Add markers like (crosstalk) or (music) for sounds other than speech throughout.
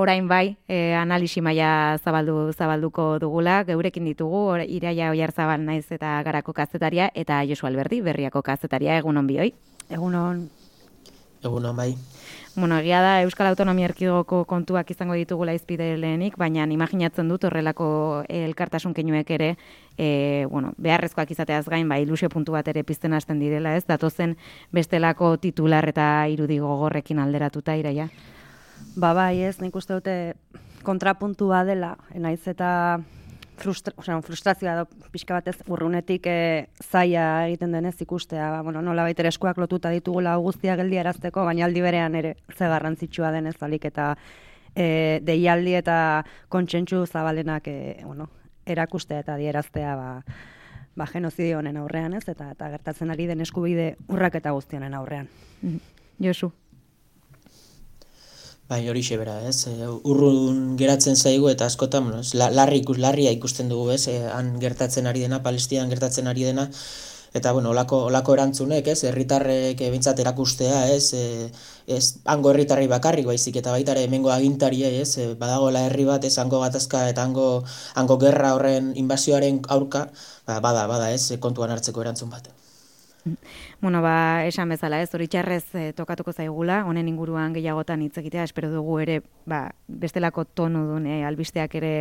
orain bai, e, analisi maila zabaldu zabalduko dugula, geurekin ditugu, or, iraia oiar zabal naiz eta garako kazetaria, eta Josu Alberdi, berriako kazetaria, egunon bioi? Egunon. Egunon bai. Bueno, egia da Euskal Autonomia Erkidegoko kontuak izango ditugula izpide lehenik, baina imaginatzen dut horrelako elkartasun keinuek ere, e, bueno, beharrezkoak izateaz gain, ba, ilusio puntu bat ere pizten hasten direla, ez? Datozen bestelako titular eta irudi gogorrekin alderatuta iraia. Ba bai, ez, nik uste dute kontrapuntua dela, naiz eta frustra, o sea, frustrazioa da pixka batez urrunetik e, zaia egiten denez ikustea, ba, bueno, nola baita eskuak lotuta ditugula guztia geldi erazteko, baina aldi berean ere ze garrantzitsua denez alik eta e, deialdi eta kontsentsu zabalenak e, bueno, erakustea eta dieraztea ba, ba genozidio honen aurrean ez, eta, eta gertatzen ari den eskubide urrak eta guztionen aurrean. Mm-hmm. Josu. Bai, hori bera, ez? E, urrun geratzen zaigu eta askotan, bueno, la, larri ikus, larria ikusten dugu, ez? E, han gertatzen ari dena, Palestinan gertatzen ari dena, eta, bueno, olako, olako erantzunek, ez? Herritarrek bintzat erakustea, ez? E, ez, hango herritarri bakarrik baizik, eta baita ere hemengo agintaria, ez? E, badagoela herri bat, ez? Hango gatazka eta hango, hango gerra horren inbazioaren aurka, ba, bada, bada, ez? Kontuan hartzeko erantzun bat. Bueno, ba, esan bezala, ez hori txarrez e, tokatuko zaigula, honen inguruan gehiagotan hitz egitea, espero dugu ere, ba, bestelako tonu duen e, albisteak ere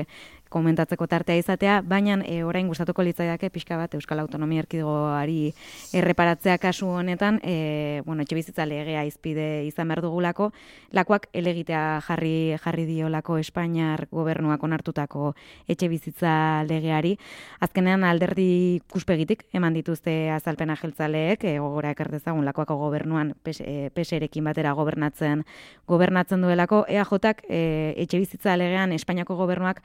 komentatzeko tartea izatea, baina e, orain gustatuko litzaiake pixka bat Euskal Autonomia Erkidegoari erreparatzea kasu honetan, e, bueno, etxe bizitza legea izpide izan behar dugulako, lakoak elegitea jarri jarri diolako Espainiar gobernuak onartutako etxe bizitza legeari. Azkenean alderdi kuspegitik eman dituzte azalpena jeltzaleek, e, gogora ekartezagun lakoako gobernuan peserekin e, batera gobernatzen gobernatzen duelako, EAJak e, etxe bizitza legean Espainiako gobernuak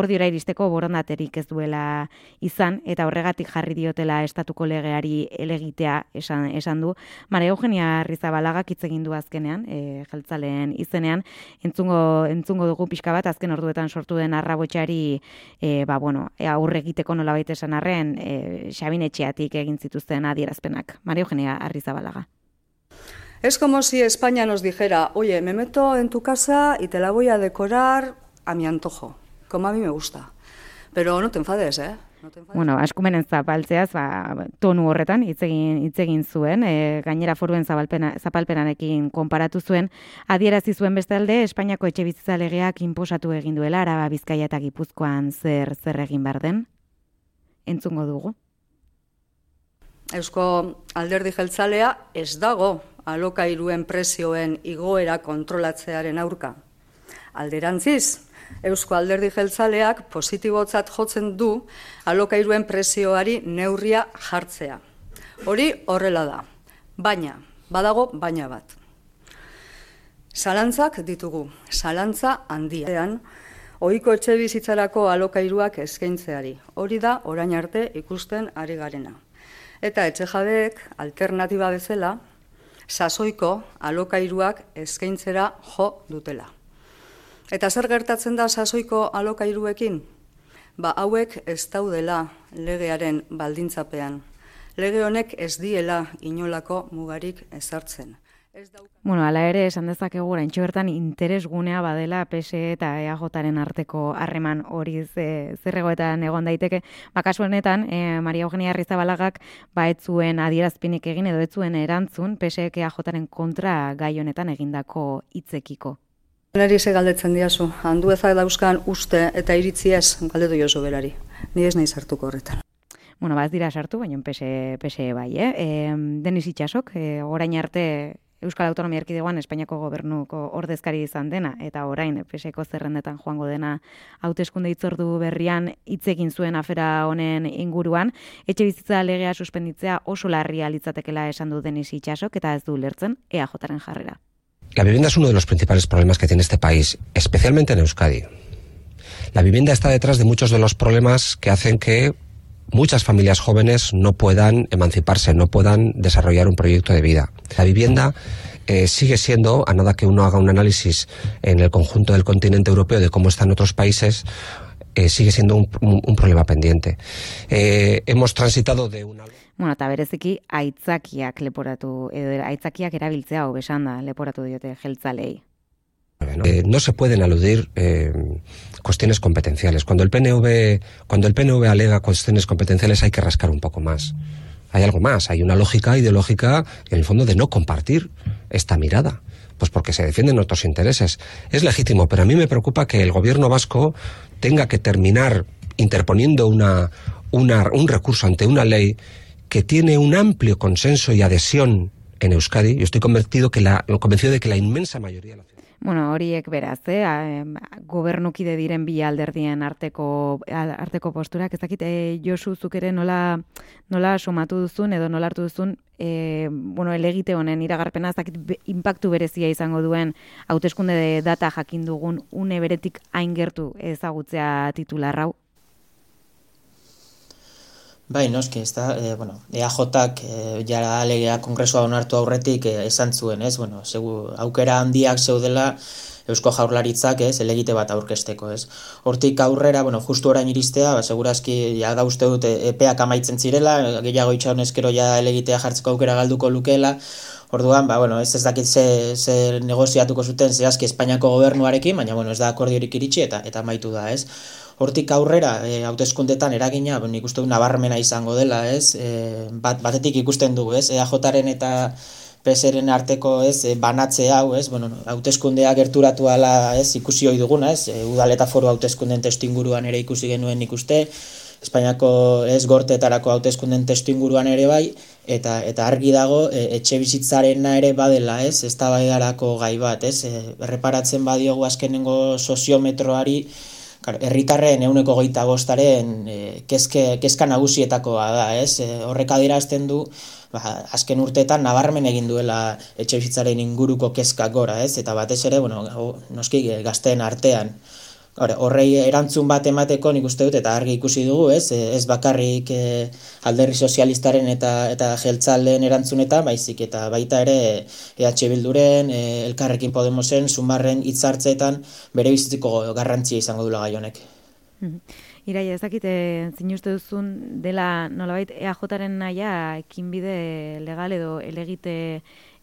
akordiora iristeko borondaterik ez duela izan, eta horregatik jarri diotela estatuko legeari elegitea esan, esan du. Mare Eugenia Rizabalagak hitz egin du azkenean, e, jeltzaleen izenean, entzungo, entzungo dugu pixka bat, azken orduetan sortu den arrabotxari, e, ba, bueno, e, aurre egiteko nola baita esan arren, e, xabin etxeatik egin zituzten adierazpenak. Mare Eugenia Arrizabalaga. Es como si España nos dijera, oye, me meto en tu casa y te la voy a decorar a mi antojo como a mí me gusta. Pero no te enfades, ¿eh? No te Bueno, askumenen zapaltzeaz, ba, tonu horretan hitz egin hitz egin zuen, e, gainera foruen zabalpena zapalpenarekin konparatu zuen, adierazi zuen bestalde Espainiako etxebizitza legeak inposatu egin duela Araba, Bizkaia eta Gipuzkoan zer zer egin bar den. Entzungo dugu. Eusko Alderdi Jeltzalea ez dago alokairuen prezioen igoera kontrolatzearen aurka. Alderantziz, Eusko Alderdi Jeltzaleak positibotzat jotzen du alokairuen presioari neurria jartzea. Hori horrela da. Baina, badago baina bat. Zalantzak ditugu, zalantza handian, ohiko etxe bizitzarako alokairuak eskaintzeari. Hori da orain arte ikusten ari garena. Eta etxe jabeek alternatiba bezala, sasoiko alokairuak eskaintzera jo dutela. Eta zer gertatzen da sasoiko alokairuekin? Ba, hauek ez daudela legearen baldintzapean. Lege honek ez diela inolako mugarik ezartzen. Bueno, ala ere, esan dezakegu oraintxo bertan interesgunea badela PS eta EAJaren arteko harreman hori ze, zerregoetan egon daiteke. Ba, kasu honetan, e, Maria Eugenia Arrizabalagak ba etzuen adierazpinik egin edo etzuen erantzun PS eta EAJaren kontra gai honetan egindako hitzekiko. Berari ze galdetzen diazu, handu ezak dauzkan uste eta iritzi ez galdetu jozu berari. Ni ez nahi sartuko horretan. Bueno, ba ez dira sartu, baina pese, pese bai, eh? E, Deniz Itxasok, e, orain arte Euskal Autonomia Erkidegoan Espainiako gobernuko ordezkari izan dena, eta orain peseko zerrendetan joango dena hauteskunde itzordu berrian hitz egin zuen afera honen inguruan, etxe bizitza legea suspenditzea oso larria litzatekela esan du Deniz Itxasok, eta ez du lertzen EAJaren jarrera. La vivienda es uno de los principales problemas que tiene este país, especialmente en Euskadi. La vivienda está detrás de muchos de los problemas que hacen que muchas familias jóvenes no puedan emanciparse, no puedan desarrollar un proyecto de vida. La vivienda eh, sigue siendo, a nada que uno haga un análisis en el conjunto del continente europeo de cómo están otros países, eh, sigue siendo un, un, problema pendiente. Eh, hemos transitado de una... Bueno, eta bereziki aitzakiak leporatu, edo aitzakiak erabiltzea hau leporatu diote jeltzalei. Eh, no se pueden aludir eh, cuestiones competenciales. Cuando el PNV, cuando el PNV alega cuestiones competenciales hay que rascar un poco más. Hay algo más, hay una lógica ideológica en el fondo de no compartir esta mirada. Pues porque se defienden otros intereses. Es legítimo, pero a mí me preocupa que el gobierno vasco tenga que terminar interponiendo una, un recurso ante una ley que tiene un amplio consenso y adhesión en Euskadi. Yo estoy convencido, que la, convencido de que la inmensa mayoría de la Bueno, horiek beraz, eh? gobernukide diren bi alderdien arteko arteko posturak, ez dakit, eh, Josu zuk nola, nola somatu duzun edo nola hartu duzun, eh, bueno, elegite honen iragarpena, ez dakit, impactu berezia izango duen hauteskunde de data jakin dugun une beretik hain gertu ezagutzea titularrau? Bai, noski, ez da, e, bueno, EAJak e, jara alegea kongresua onartu aurretik e, esan zuen, ez, bueno, segu, aukera handiak zeudela Eusko Jaurlaritzak, ez, elegite bat aurkesteko, ez. Hortik aurrera, bueno, justu orain iristea, ba, segurazki, ja da uste dut, epeak amaitzen zirela, gehiago itxaun eskero ja elegitea jartzeko aukera galduko lukela, Orduan, ba, bueno, ez ez dakit ze, ze negoziatuko zuten zehazki Espainiako gobernuarekin, baina, bueno, ez da akordiorik iritsi eta eta maitu da, ez hortik aurrera e, hauteskundetan eragina, ben ikusten du nabarmena izango dela, ez? E, bat, batetik ikusten dugu, ez? EAJaren eta PSren arteko, ez, e, banatze hau, ez? Bueno, hauteskundeak gerturatu ala, ez? Ikusi hoi duguna, ez? E, udal eta foru hauteskunden testu inguruan ere ikusi genuen ikuste, Espainiako ez gorteetarako hauteskunden testu inguruan ere bai, eta eta argi dago e, etxe bizitzarena ere badela, ez? Eztabaidarako gai bat, ez? E, erreparatzen badiogu azkenengo soziometroari, herritarren euneko goita bostaren e, kezke, kezka nagusietakoa da, ez? E, horrek adirazten du, ba, azken urteetan nabarmen egin duela etxe inguruko kezka gora, ez? Eta batez ere, bueno, noski gazteen artean, Hore, horrei erantzun bat emateko nik uste dut eta argi ikusi dugu, ez? Ez bakarrik e, alderri sozialistaren eta eta jeltzalen erantzunetan, baizik eta baita ere EH Bilduren, e, Elkarrekin Podemosen, Sumarren hitzartzeetan bere bizitziko garrantzia izango dula gai honek. Mhm. Irai, ez dakite, zin uste duzun dela nolabait EAJaren naia ekinbide legal edo elegite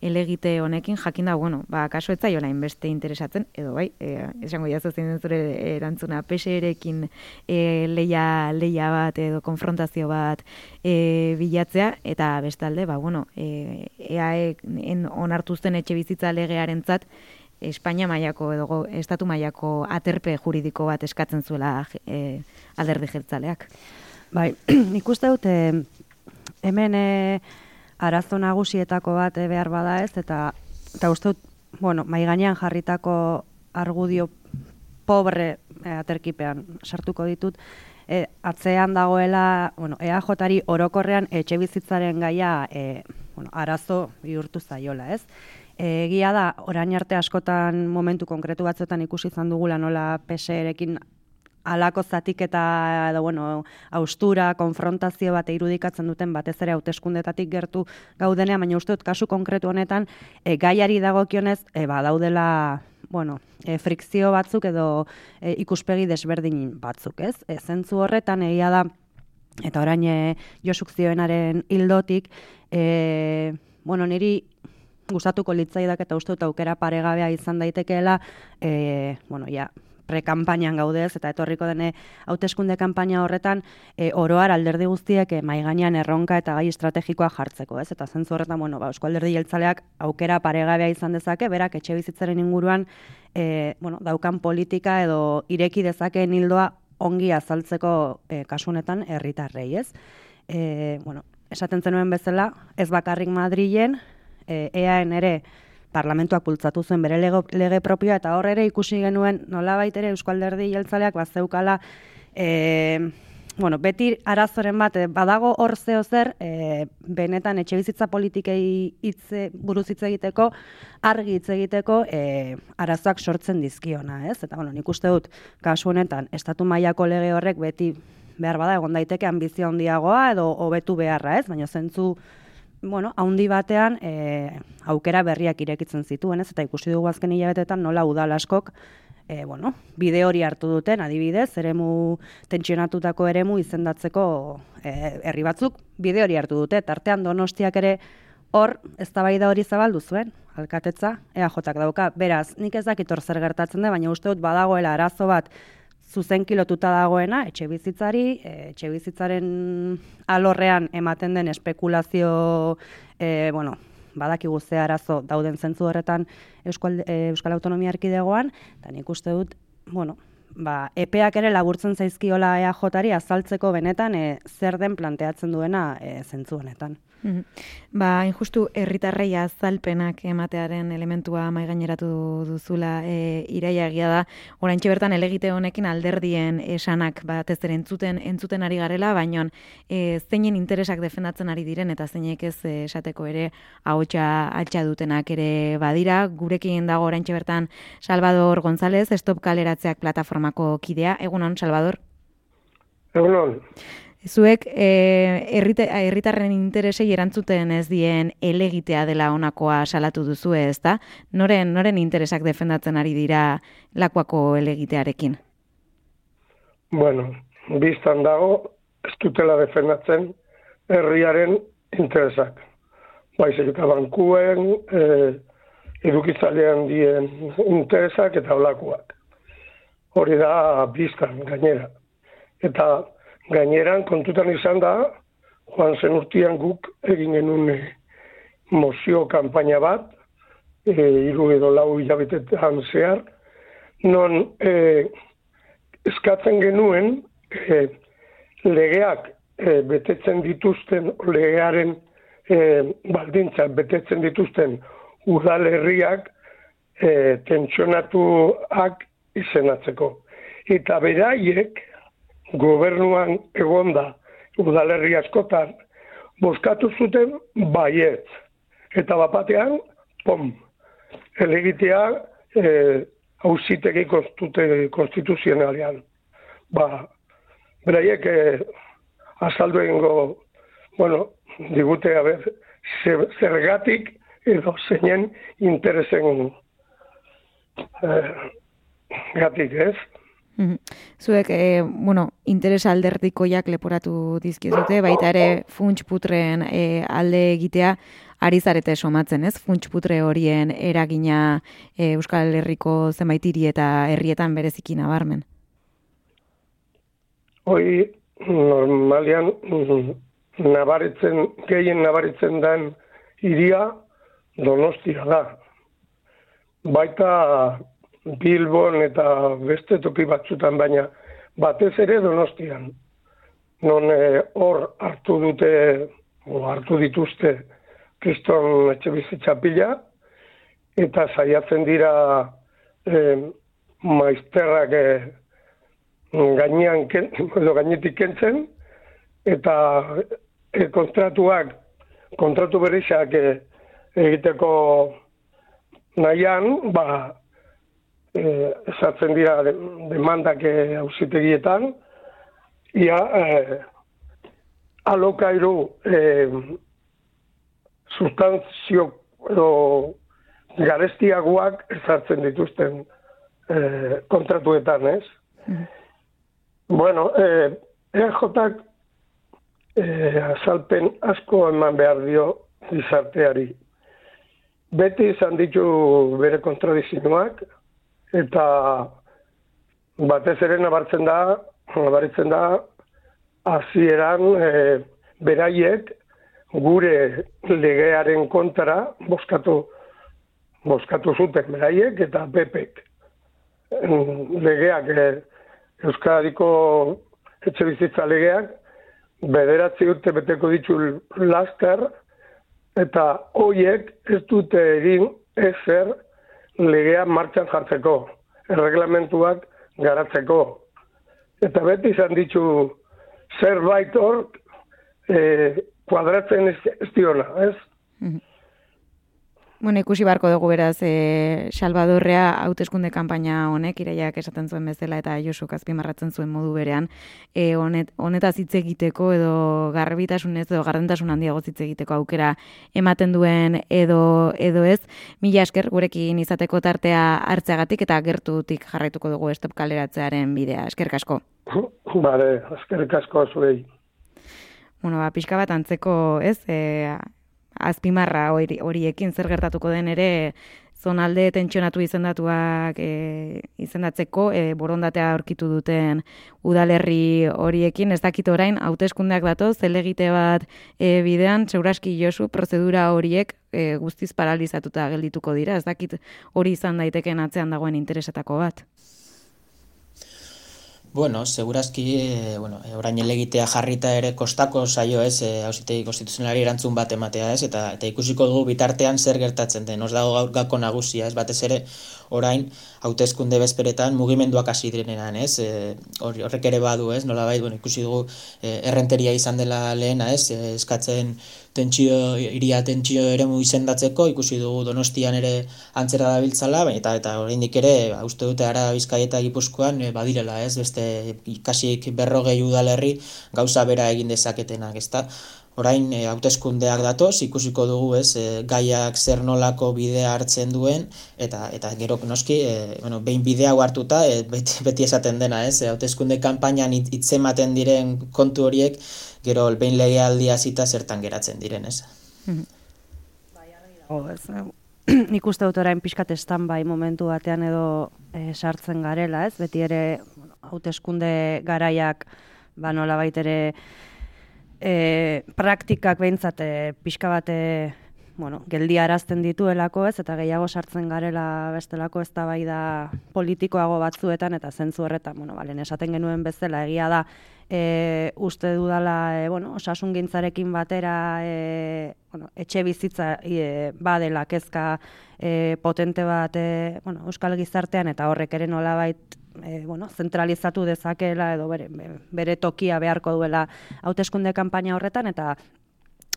elegite honekin jakinda, bueno, ba, kaso ez zaiola inbeste interesatzen, edo bai, e, esango jazu zein zure erantzuna, PSR-ekin e, leia, leia bat edo konfrontazio bat e, bilatzea, eta bestalde, ba, bueno, e, EAE onartu zen etxe bizitza legearen zat, Espainia mailako edo estatu mailako aterpe juridiko bat eskatzen zuela e, alderdi jeltzaleak. Bai, (clears throat) nik uste dute hemen e, arazo nagusietako bat e, behar bada ez, eta, eta uste dut, bueno, mai gainean jarritako argudio pobre e, aterkipean sartuko ditut, e, atzean dagoela, bueno, EAJ-ari orokorrean etxe bizitzaren gaia e, bueno, arazo bihurtu zaiola, ez? Egia da, orain arte askotan momentu konkretu batzuetan ikusi izan dugula nola PSR-ekin alako zatik eta edo, bueno, austura, konfrontazio bat irudikatzen duten batez ere hauteskundetatik gertu gaudenea, baina uste dut kasu konkretu honetan e, gaiari dagokionez e, ba, daudela bueno, e, frikzio batzuk edo e, ikuspegi desberdin batzuk, ez? E, zentzu horretan egia da eta orain e, Josuk zioenaren hildotik e, bueno, niri gustatuko litzaidak eta uste dut aukera paregabea izan daitekeela, e, bueno, ja, prekampainan gaudez eta etorriko dene hauteskunde kanpaina horretan e, oroar alderdi guztiek e, mai gainean erronka eta gai estrategikoa jartzeko, ez? Eta zentzu horretan, bueno, ba Eusko Alderdi Jeltzaleak aukera paregabea izan dezake, berak etxe bizitzaren inguruan e, bueno, daukan politika edo ireki dezakeen hildoa ongi azaltzeko e, kasunetan herritarrei, ez? E, bueno, esaten zenuen bezala, ez bakarrik Madrilen, e, EAN ere parlamentuak bultzatu zuen bere lege, lege propioa eta hor ere ikusi genuen nola ere Eusko Alderdi Jeltzaleak bazeukala e, bueno, beti arazoren bat eh, badago hor zeo zer e, benetan etxe bizitza politikei hitze buruz hitz egiteko argi hitz egiteko e, arazoak sortzen dizkiona, ez? Eta bueno, nik uste dut kasu honetan estatu mailako lege horrek beti behar bada egon daiteke ambizio handiagoa edo hobetu beharra, ez? Baina zentzu bueno, haundi batean e, aukera berriak irekitzen zituen, ez? Eta ikusi dugu azken hilabetetan nola udal askok e, bueno, bide hori hartu duten, adibidez, eremu tentsionatutako eremu izendatzeko e, herri batzuk bide hori hartu dute. Tartean Donostiak ere Hor, ez da hori zabaldu zuen, alkatetza, EAJak dauka. Beraz, nik ez dakit hor zer gertatzen da, baina uste dut badagoela arazo bat zuzen kilotuta dagoena, etxe bizitzari, etxe bizitzaren alorrean ematen den espekulazio, e, bueno, badakigu ze arazo dauden zentzu horretan Euskal, e, Euskal Autonomia Erkidegoan, eta nik uste dut, bueno, ba, epeak ere laburtzen zaizkiola EAJari azaltzeko benetan e, zer den planteatzen duena e, zentzu honetan. Mm Ba, injustu herritarrei azalpenak ematearen elementua mai gaineratu duzula e, iraia egia da. Oraintxe bertan elegite honekin alderdien esanak batez ere entzuten entzuten ari garela, baina e, zeinen interesak defendatzen ari diren eta zeinek ez e, esateko ere ahotsa altza dutenak ere badira. Gurekin dago oraintxe bertan Salvador González, Stop Kaleratzeak plataformako kidea. Egunon Salvador. Egunon zuek eh, herritarren interesei erantzuten ez dien elegitea dela honakoa salatu duzu ez da? Noren, noren interesak defendatzen ari dira lakuako elegitearekin? Bueno, biztan dago, ez dutela defendatzen herriaren interesak. Baizik bankuen, eh, edukitzalean dien interesak eta olakoak. Hori da biztan gainera. Eta Gaineran kontutan izan da, joan zen urtean guk egin genuen eh, mozio kanpaina bat, e, iru edo lau hilabetetan zehar, non e, eskatzen genuen e, legeak e, betetzen dituzten, legearen e, baldintza betetzen dituzten udalerriak e, tentsionatuak izenatzeko. Eta beraiek, gobernuan egonda udalerri askotan boskatu zuten baiet. Eta bapatean, pom, elegitea e, hausitegi konstituzionalean. Ba, beraiek e, azaldu egingo, bueno, digute, a ber, zergatik edo zeinen interesen e, gatik, ez? Zuek, e, bueno, interes alderdikoiak leporatu dizkizute, baita ere funts putren e, alde egitea, ari zarete somatzen, ez? Funts putre horien eragina e, Euskal Herriko zenbaitiri eta herrietan bereziki nabarmen. Hoi, normalian, nabaritzen, gehien nabaritzen den iria donostia da. Baita Bilbon eta beste toki batzutan baina batez ere Donostian. Non eh, hor hartu dute o hartu dituzte Kriston etxe bizitza pila eta saiatzen dira e, maizterrak e, gainean edo gainetik kentzen eta e, kontratuak kontratu berrizak egiteko nahian, ba, eh, esatzen dira demandak hausitegietan, ia eh, alokairu eh, sustantzio edo garestiagoak ezartzen dituzten eh, kontratuetan, ez? Mm. Bueno, eh, EJak eh, azalpen asko eman behar dio gizarteari. Beti izan ditu bere kontradizioak, eta batez ere nabartzen da, nabaritzen da, hasieran e, beraiek gure legearen kontra boskatu, boskatu zuten beraiek eta bepek. Legeak, e, Euskadiko etxe bizitza legeak, bederatzi urte beteko ditu laster, eta hoiek ez dute egin ezer legea martxan jartzeko, erreglamentuak garatzeko. Eta beti izan ditu zerbait hor eh, kuadratzen ez, ez diona, ez? Mhm. Bueno, ikusi barko dugu beraz, e, Salvadorrea hauteskunde kanpaina honek, iraiak esaten zuen bezala eta Josu azpimarratzen zuen modu berean, e, honet, honetaz hitz egiteko edo garbitasun ez edo gardentasun handiago hitz egiteko aukera ematen duen edo edo ez, mila esker gurekin izateko tartea hartzeagatik eta gertutik jarraituko dugu estop kaleratzearen bidea. Esker kasko. (laughs) Bale, esker kasko zuei. Bueno, ba, pixka bat antzeko, ez, e, azpimarra horiekin zer gertatuko den ere zonalde tentsionatu izendatuak e, izendatzeko e, borondatea aurkitu duten udalerri horiekin, ez dakit orain, hauteskundeak dato, zelegite bat e, bidean, seuraski josu, prozedura horiek e, guztiz paralizatuta geldituko dira, ez dakit hori izan daiteken atzean dagoen interesetako bat. Bueno, segurazki, e, bueno, e, orain elegitea jarrita ere kostako saio ez, e, hausitegi konstituzionalari erantzun bat ematea ez, eta eta ikusiko dugu bitartean zer gertatzen den, os dago gaur gako nagusia ez, batez ere orain hauteskunde bezperetan mugimenduak hasi direnean ez, e, horrek ere badu ez, nola bai, bueno, ikusi dugu e, errenteria izan dela lehena ez, e, eskatzen tentsio, iria tentsio ere mu izendatzeko, ikusi dugu donostian ere antzera dabiltzala, eta eta oraindik ere, ba, uste dute ara bizkaieta gipuzkoan, e, badirela ez, beste ikasik berrogei udalerri gauza bera egin dezaketenak, ezta? Orain e, hauteskundeak datoz, ikusiko dugu ez, e, gaiak zer nolako bidea hartzen duen, eta eta gero noski, e, bueno, behin bidea hartuta, e, beti, beti esaten dena, ez, hauteskunde kanpainan hitzematen diren kontu horiek, gero behin legealdia zita zertan geratzen diren, ez. Oh, ez, (clears throat) nik uste dut orain pixkat estan bai momentu batean edo e, sartzen garela, ez? Beti ere hauteskunde garaiak ba nola baitere e, praktikak behintzat e, pixka bate bueno, geldi arazten dituelako ez, eta gehiago sartzen garela bestelako ez bai da politikoago batzuetan, eta zentzu horretan, bueno, balen, esaten genuen bezala, egia da, e, uste dudala e, bueno, osasun gintzarekin batera e, bueno, etxe bizitza e, badela kezka e, potente bat e, bueno, Euskal Gizartean eta horrek ere nolabait e, bueno, zentralizatu dezakela edo bere, bere tokia beharko duela hauteskunde kanpaina horretan eta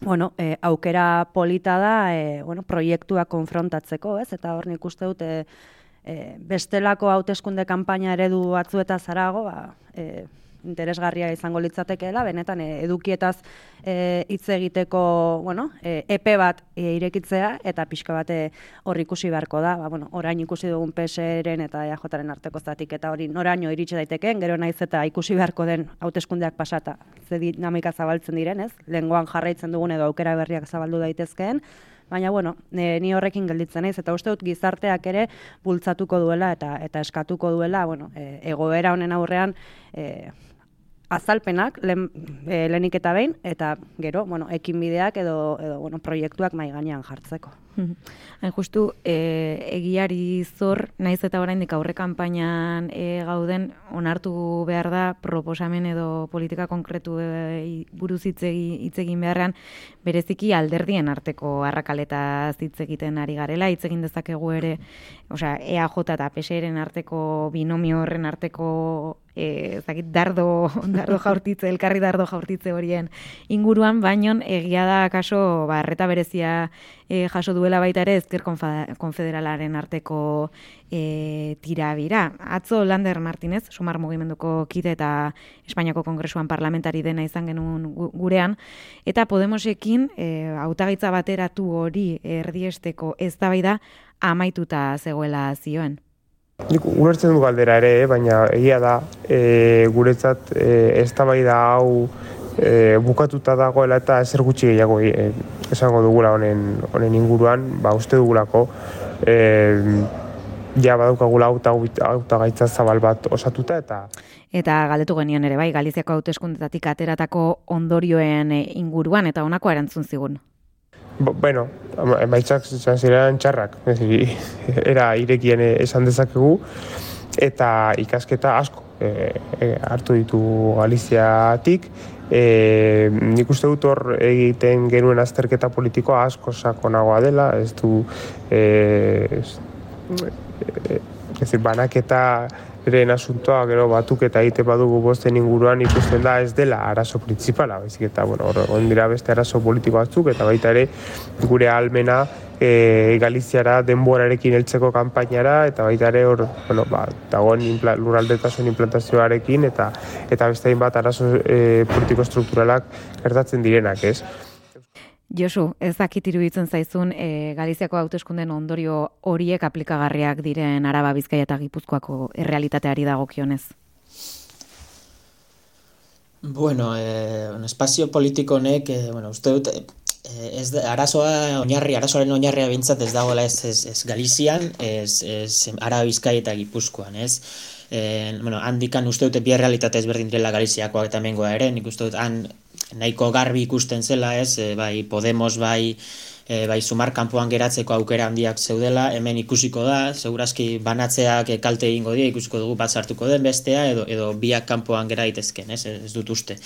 bueno, e, aukera polita da e, bueno, proiektua konfrontatzeko, ez? Eta hor nik uste dute e, bestelako hauteskunde kanpaina eredu batzueta zarago, ba, e, interesgarria izango litzatekeela, benetan eh, edukietaz eh, hitz egiteko, bueno, e, epe bat e, irekitzea eta pixka bate hor ikusi beharko da. Ba, bueno, orain ikusi dugun PSren eta EAJaren arteko zatik eta hori noraino iritsi daitekeen, gero naiz eta ikusi beharko den hauteskundeak pasata ze dinamika zabaltzen diren, ez? Lengoan jarraitzen dugun edo aukera berriak zabaldu daitezkeen, Baina, bueno, ni horrekin gelditzen naiz eta uste dut gizarteak ere bultzatuko duela eta eta eskatuko duela, bueno, e, egoera honen aurrean, e, azalpenak len, e, lehenik eta behin, eta gero, bueno, ekinbideak edo, edo bueno, proiektuak mai gainean jartzeko. Hain justu, e, egiari zor, naiz eta oraindik aurre kanpainan e, gauden, onartu behar da proposamen edo politika konkretu e, buruz hitz egin beharrean, bereziki alderdien arteko arrakaleta hitz egiten ari garela, hitz egin dezakegu ere, osea, EAJ eta PSRen arteko binomio horren arteko e, zakit, dardo, (laughs) dardo jaurtitze, elkarri dardo jaurtitze horien inguruan, baino egia da kaso, ba, erreta berezia e, jaso duela baita ere ezker konfederalaren arteko e, tira bira. Atzo Lander Martinez, sumar mugimenduko kide eta Espainiako Kongresuan parlamentari dena izan genuen gurean, eta Podemosekin e, hautagaitza bateratu hori erdiesteko ez da amaituta zegoela zioen. Nik ulertzen du galdera ere, baina egia da e, guretzat e, ez da hau e, bukatuta dagoela eta ezer gutxi gehiago e, esango dugula honen, honen inguruan, ba uste dugulako e, ja badukagula auta, auta gaitza zabal bat osatuta eta Eta galdetu genion ere bai, Galiziako hauteskundetatik ateratako ondorioen inguruan eta honako erantzun zigun. Bueno, emaitzak izan ziren txarrak, era irekien esan dezakegu, eta ikasketa asko e, e, hartu ditu Galiziatik, e, nik uste dut hor egiten genuen azterketa politikoa asko sakonagoa dela, ez du, e, ez, e, ez, banaketa eren asuntoa, gero batuk eta egite badugu bosten inguruan ikusten da ez dela arazo principala, baizik eta, bueno, hor dira beste arazo politiko batzuk, eta baita ere gure almena e, Galiziara denborarekin heltzeko kanpainara, eta baita ere hor, bueno, ba, dagoen impla, lurraldetasun implantazioarekin, eta eta beste bat arazo e, politiko strukturalak gertatzen direnak, ez? Josu, ez dakit iruditzen zaizun e, Galiziako hauteskunden ondorio horiek aplikagarriak diren Araba Bizkaia eta Gipuzkoako errealitateari dagokionez. Bueno, eh, un espazio politiko honek, eh, bueno, uste dut, ez da, arazoa oinarri, arazoaren oinarria bintzat ez dagoela ez, ez, ez Galizian, ez, ez Ara eta Gipuzkoan, ez? E, bueno, handikan uste dute bi realitate ezberdin direla Galiziakoak eta mengoa ere, nik uste dut han nahiko garbi ikusten zela, ez? E, bai Podemos, bai e, bai sumar kanpoan geratzeko aukera handiak zeudela, hemen ikusiko da, segurazki banatzeak kalte egingo dira, ikusiko dugu bat sartuko den bestea, edo, edo biak kanpoan gera itezken, ez, ez dut uste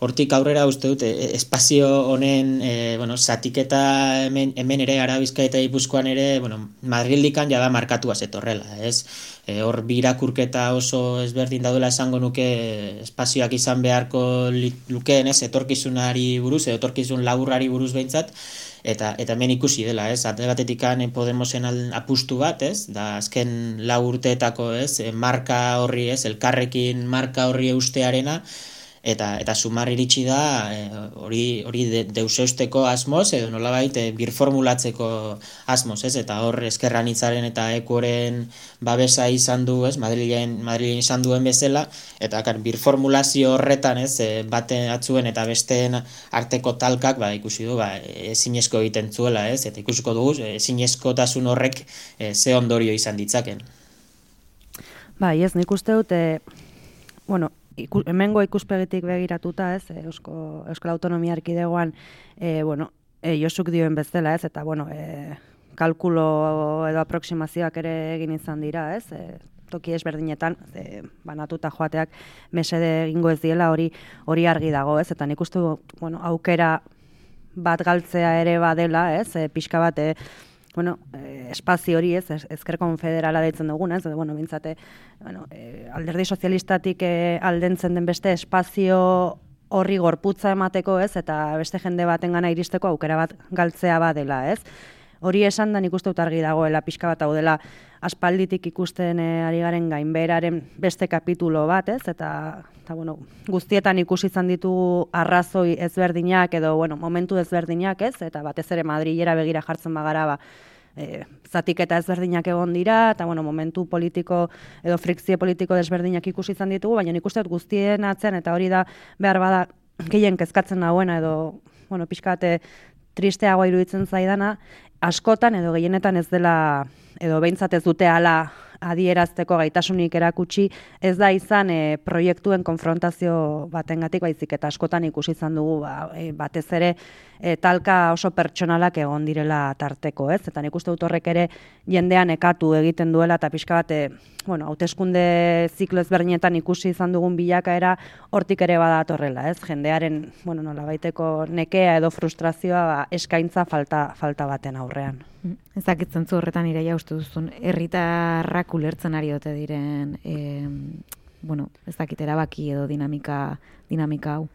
hortik aurrera uste dute espazio honen e, bueno, zatiketa hemen, hemen ere Arabizka eta Ipuzkoan ere bueno, Madrildikan jada markatua zetorrela, ez? E, hor birakurketa oso ezberdin daudela esango nuke espazioak izan beharko lukeen, ez? Etorkizunari buruz, etorkizun laburrari buruz behintzat, eta eta hemen ikusi dela, ez? Ate batetikan Podemosen apustu bat, ez? Da azken lau urteetako, ez? E, marka horri, ez? Elkarrekin marka horri eustearena, eta eta sumar iritsi da eh, hori hori de, deuseusteko asmoz edo nolabait e, birformulatzeko asmoz, ez? Eta hor eskerran hitzaren eta ekoren babesa izan du, ez? Madrilen Madrilen izan duen bezala eta kar birformulazio horretan, ez? E, bate atzuen eta besteen arteko talkak ba ikusi du ba ezinezko egiten zuela, ez? Eta ikusiko dugu ezinezkotasun horrek e, ze ondorio izan ditzaken. Bai, ez nik uste dute bueno, iku, hemengo ikuspegitik begiratuta, ez, eh, Eusko, Euskal Autonomia Erkidegoan, e, bueno, e, Josuk dioen bezala, ez, eta, bueno, e, kalkulo edo aproksimazioak ere egin izan dira, ez, e, toki ezberdinetan, e, banatuta joateak mesede egingo ez diela hori hori argi dago, ez, eta nik uste, bueno, aukera bat galtzea ere badela, ez, e, pixka bat, e, bueno, eh, espazio hori ez, ezker konfederala deitzen duguna, ez, bueno, bintzate, bueno, eh, alderdi sozialistatik eh, aldentzen den beste espazio horri gorputza emateko, ez, eta beste jende baten gana iristeko aukera bat galtzea badela, ez. Hori esan da nik uste argi dagoela pixka bat hau dela aspalditik ikusten eh, ari garen gainberaren beste kapitulo bat, ez, eta, eta bueno, guztietan ikusi izan ditugu arrazoi ezberdinak edo bueno, momentu ezberdinak, ez, eta batez ere Madrilera begira jartzen bagara ba, e, zatik eta ezberdinak egon dira, eta bueno, momentu politiko edo frikzio politiko desberdinak ikusi izan ditugu, baina nik uste guztien atzean, eta hori da behar bada gehien kezkatzen dagoena edo bueno, pixkate tristeagoa iruditzen zaidana, askotan edo gehienetan ez dela edo behintzat ez dute ala adierazteko gaitasunik erakutsi ez da izan e, proiektuen konfrontazio batengatik baizik eta askotan ikusi izan dugu ba, e, batez ere e, talka oso pertsonalak egon direla tarteko, ez? Eta nik uste dut horrek ere jendean ekatu egiten duela eta pixka bate, bueno, hauteskunde ziklo ezberdinetan ikusi izan dugun bilakaera hortik ere badatorrela, ez? Jendearen, bueno, nola baiteko nekea edo frustrazioa ba, eskaintza falta, falta baten aurrean. Mm, ezakitzen zu horretan ireia uste duzun, herritarrak ulertzen ari ote diren, e, bueno, ez dakit erabaki edo dinamika, dinamika hau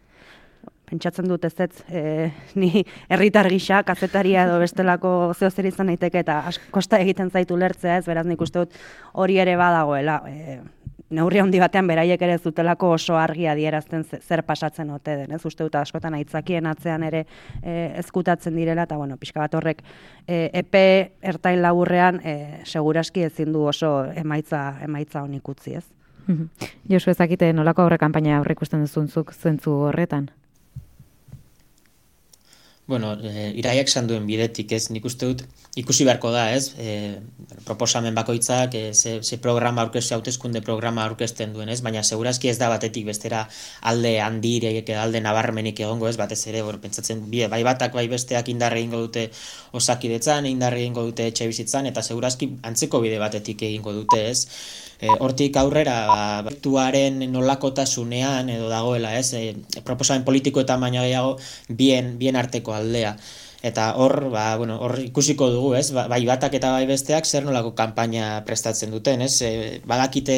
pentsatzen dut ez ez, e, ni herritar gisa, kazetaria edo bestelako zeo zer izan daiteke eta kosta egiten zaitu lertzea ez, beraz nik uste dut hori ere badagoela. E, neurri handi batean beraiek ere zutelako oso argi adierazten zer pasatzen ote den, ez uste dut askotan aitzakien atzean ere e, ezkutatzen direla, eta bueno, pixka bat horrek e, epe ertain laburrean e, seguraski ezin du oso emaitza, emaitza honik utzi, ez? Josu ezakite nolako aurre kanpaina aurre ikusten duzuntzuk zentzu horretan? Bueno, e, iraiak esan duen bidetik, ez, nik uste dut, ikusi beharko da, ez, e, proposamen bakoitzak, e, ze, ze programa aurkezte, hautezkunde programa aurkezten duen, ez, baina segurazki ez da batetik bestera alde handireik, alde nabarmenik egongo, ez, batez ere, bueno, pentsatzen, bai batak, bai besteak indarre egingo dute osakidetzan, indarre egingo dute etxe bizitzan, eta segurazki antzeko bide batetik egingo dute, ez, e, hortik aurrera ba, nolakotasunean edo dagoela, ez? E, proposamen politiko eta baina gehiago bien, bien arteko aldea. Eta hor, ba, bueno, hor ikusiko dugu, ez? Ba, bai batak eta bai besteak zer nolako kanpaina prestatzen duten, ez? E, badakite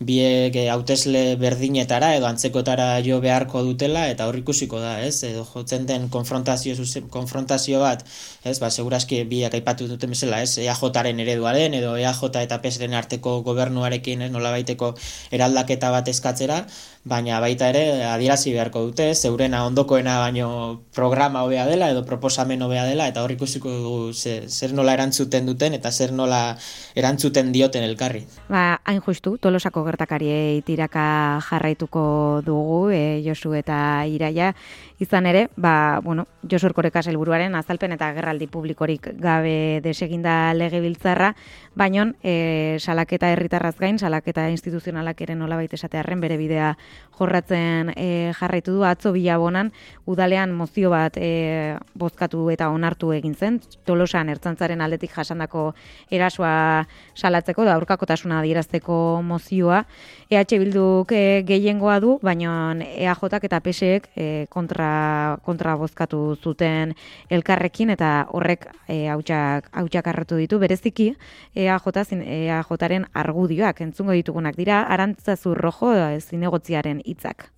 biek hautesle berdinetara edo antzekotara jo beharko dutela eta hor ikusiko da, ez? Edo jotzen den konfrontazio, konfrontazio bat, ez? Ba, segurazki biak aipatu duten bezala, ez? EAJaren ereduaren edo EAJ eta PSren arteko gobernuarekin, ez? Nola baiteko eraldaketa bat eskatzera, baina baita ere adierazi beharko dute, zeurena ondokoena baino programa hobea dela edo proposamen proposamen hobea dela eta hor ikusiko dugu zer nola erantzuten duten eta zer nola erantzuten dioten elkarri. Ba, hain justu, tolosako gertakariei tiraka jarraituko dugu, e, Josu eta Iraia, izan ere, ba, bueno, Josu Erkoreka helburuaren azalpen eta gerraldi publikorik gabe deseginda legebiltzarra, baino e, salaketa herritarraz gain, salaketa instituzionalak ere nola baita esatearen bere bidea jorratzen e, jarraitu du, atzo bilabonan, udalean mozio bat e, bozkatu eta onartu egin zen, tolosan ertzantzaren aldetik jasandako erasoa salatzeko, da aurkakotasuna adierazteko mozioa, EH Bilduk e, gehiengoa du, baina EAJak eta PSek e, kontra, kontra bozkatu zuten elkarrekin, eta horrek e, hautsak, hautsak arratu ditu, bereziki EAJ, zin, EAJaren argudioak, entzungo ditugunak dira, arantzazu rojo zinegotziaren hitzak.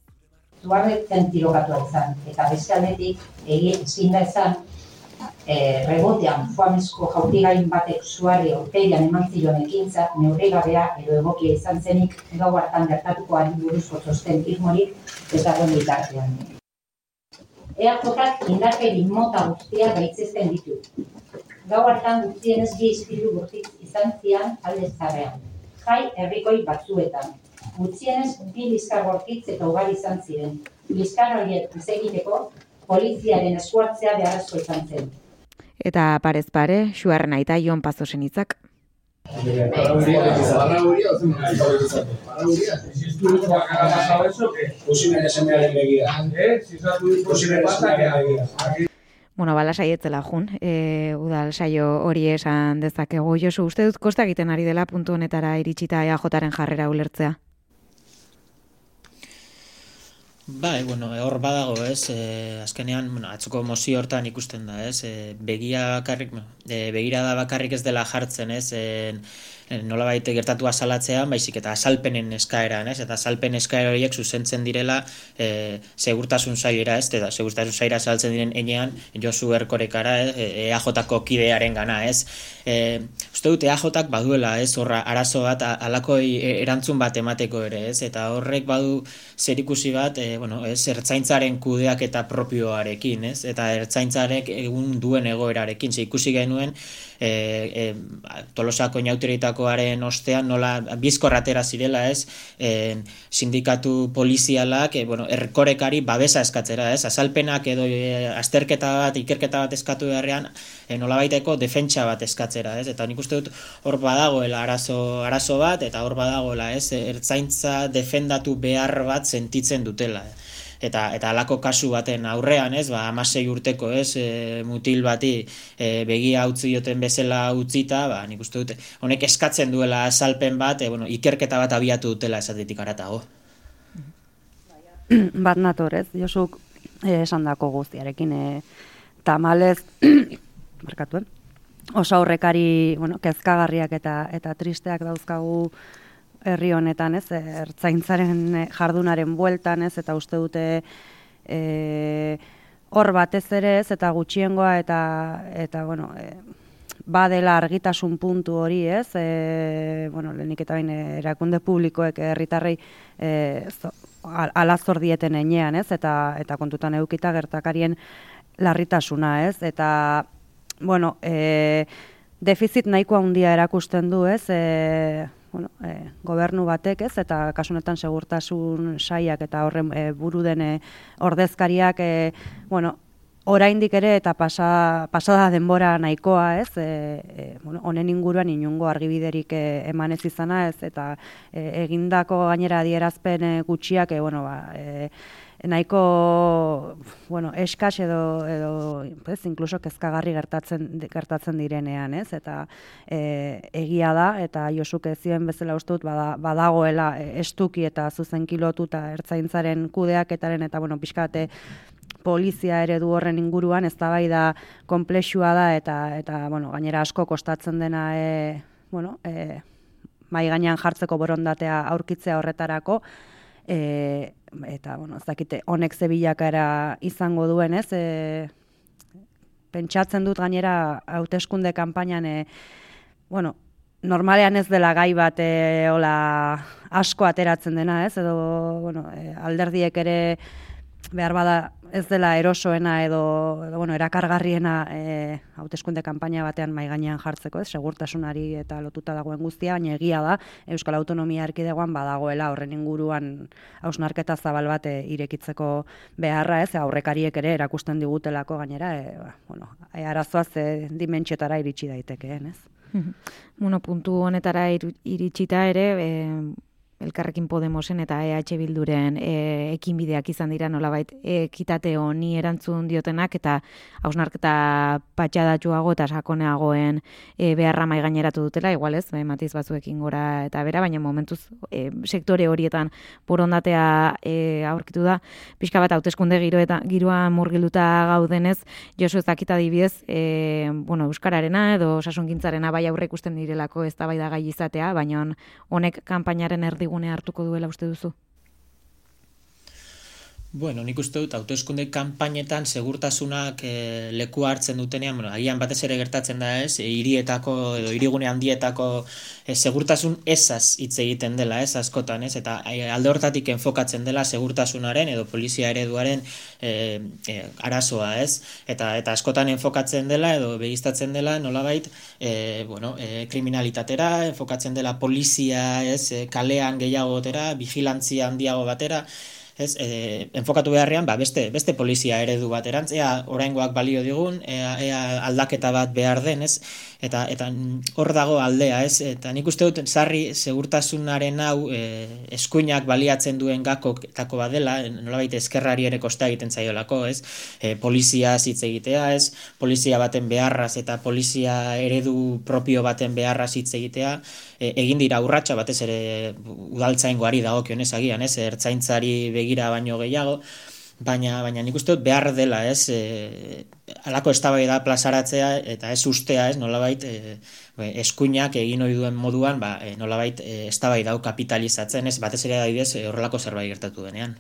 Duarretzen tirokatu izan, eta beste aldetik, ezin da izan, e, rebotean foamezko jautigain batek zuari orteian eman ziloan ekintza, neuregabea edo egokia izan zenik gau hartan gertatuko ari buruzko txosten irmorik ez dagoen bitartean. Eakotak indarkeri mota guztia gaitzesten ditu. Gau hartan guztien ez bi izpilu gurtitz izan zian alde zarrean. Jai herrikoi batzuetan. Gutxienez bi liskar gortitz eta ugari izan ziren. Liskar horiek izegiteko poliziaren eskuartzea beharrezko izan zen. Eta parez pare, xuarren aita Ion Pazosen hitzak. Bueno, bala saietzela jun, e, udal saio hori esan dezakegu. Josu, uste dut kosta egiten ari dela puntu honetara iritsita EAJaren jarrera ulertzea? Bai, bueno, hor badago, ez, e, azkenean, bueno, atzoko mozio hortan ikusten da, ez, e, begia bakarrik, e, begira da bakarrik ez dela jartzen, ez, e, nola baite gertatu asalatzean, baizik eta asalpenen eskaeran, ez? Eta asalpen eskaera horiek zuzentzen direla e, segurtasun zailera, ez? Eta segurtasun zailera saltzen diren enean, Josu Erkorekara, eh, EAJ-ko kidearen gana, ez? E, uste dut EAJ-ak baduela, ez? Horra, arazo bat, alako erantzun bat emateko ere, ez? Eta horrek badu zer ikusi bat, e, bueno, ez? Ertzaintzaren kudeak eta propioarekin, ez? Eta ertzaintzarek egun duen egoerarekin, ze ikusi genuen, e, e, tolosako inauteritakoaren ostean nola bizkorratera zirela ez? E, sindikatu polizialak e, bueno, erkorekari babesa eskatzera ez? Azalpenak edo e, azterketa bat ikerketa bat eskatu beharrean e, nola baiteko defentsa bat eskatzera ez? Eta nik uste dut hor badagoela arazo, arazo bat eta hor badagoela ez? Ertzaintza defendatu behar bat sentitzen dutela eta eta alako kasu baten aurrean, ez, ba 16 urteko, ez, e, mutil bati e, begia utzi joten bezala utzita, ba nik uste dute honek eskatzen duela salpen bat, e, bueno, ikerketa bat abiatu dutela esatetik aratago. (clears throat) Bat nator, ez, Josuk e, esandako guztiarekin e, tamalez (clears throat) markatu, eh? Oso aurrekari, bueno, kezkagarriak eta eta tristeak dauzkagu herri honetan, ez, ertzaintzaren eh, jardunaren bueltan, ez, eta uste dute e, hor batez ere, ez, eta gutxiengoa eta eta bueno, e, badela argitasun puntu hori, ez? E, bueno, lehenik eta bain erakunde publikoek herritarrei e, alazor dieten enean, ez? Eta eta kontutan edukita gertakarien larritasuna, ez? Eta bueno, e, defizit nahikoa handia erakusten du, ez? E, bueno, e, gobernu batek, ez, eta kasunetan segurtasun saiak eta horren e, buru den e, ordezkariak, e, bueno, oraindik ere eta pasa, pasada denbora nahikoa, ez, e, e, bueno, honen inguruan inungo argibiderik e, eman ez izana, ez, eta e, egindako gainera adierazpen e, gutxiak, e, bueno, ba, e, nahiko bueno, eskas edo edo ez incluso kezkagarri gertatzen gertatzen direnean, ez? Eta e, egia da eta Josuk ezien bezala ustut bada, badagoela e, estuki eta zuzenki lotuta ertzaintzaren kudeaketaren eta bueno, pixkate polizia ere du horren inguruan eztabaida konplexua da eta eta bueno, gainera asko kostatzen dena e, bueno, e, mai gainean jartzeko borondatea aurkitzea horretarako e, eta bueno, ez dakite honek ze bilakara izango duen, ez? E, pentsatzen dut gainera hauteskunde kanpainan e, bueno, normalean ez dela gai bat e, ola asko ateratzen dena, ez? Edo bueno, e, alderdiek ere behar bada ez dela erosoena edo, edo bueno, erakargarriena e, hauteskunde kanpaina batean mai gainean jartzeko, ez, segurtasunari eta lotuta dagoen guztia, baina egia da Euskal Autonomia Erkidegoan badagoela horren inguruan hausnarketa zabal bat e, irekitzeko beharra, ez, aurrekariek ere erakusten digutelako gainera, e, ba, bueno, e, arazoa ze dimentsietara iritsi daitekeen, ez? (laughs) Bueno, puntu honetara iritsita ere, e, Elkarrekin Podemosen eta EH Bilduren e, ekinbideak izan dira nolabait. Ekitate honi erantzun diotenak eta hausnarketa patxadatxuago eta sakoneagoen e, beharra mai gaineratu dutela, igual ez, e, matiz batzuekin gora eta bera, baina momentuz e, sektore horietan borondatea e, aurkitu da, pixka bat hauteskunde giro eta giroa murgiluta gaudenez, Josu ez dakita dibidez, e, bueno, Euskararena edo sasungintzarena bai aurre ikusten direlako ez da bai da gai izatea, baina honek kanpainaren erdi erdigune hartuko duela uste duzu? Bueno, nik uste dut, autoeskunde kanpainetan segurtasunak e, leku hartzen dutenean, bueno, agian batez ere gertatzen da ez, e, hirietako edo hirigune handietako e, segurtasun esaz hitz egiten dela ez, askotan ez, eta e, alde hortatik enfokatzen dela segurtasunaren edo polizia ereduaren e, e, arazoa ez, eta eta askotan enfokatzen dela edo begiztatzen dela nolabait, e, bueno, e, kriminalitatera, enfokatzen dela polizia ez, e, kalean gehiago gotera, vigilantzia handiago batera, ez, e, enfokatu beharrean, ba, beste, beste polizia eredu bat erantzea, oraingoak balio digun, ea, ea aldaketa bat behar den, ez, eta eta hor dago aldea, ez? Eta nik uste dut sarri segurtasunaren hau e, eskuinak baliatzen duen gakotako badela, nolabait eskerrari ere kosta egiten zaiolako, ez? E, polizia hitz egitea, ez? Polizia baten beharraz eta polizia eredu propio baten beharraz hitz egitea, e, egin dira urratsa batez ere udaltzaingoari dagokionez agian, ez? Ertzaintzari begira baino gehiago, baina baina nik uste dut behar dela, ez? E, alako eztabaida plazaratzea eta ez ustea, ez? Nolabait e, eskuinak egin ohi duen moduan, ba e, nolabait e, eztabaida hau kapitalizatzen, ez? Batez ere adibidez e, horrelako zerbait gertatu denean.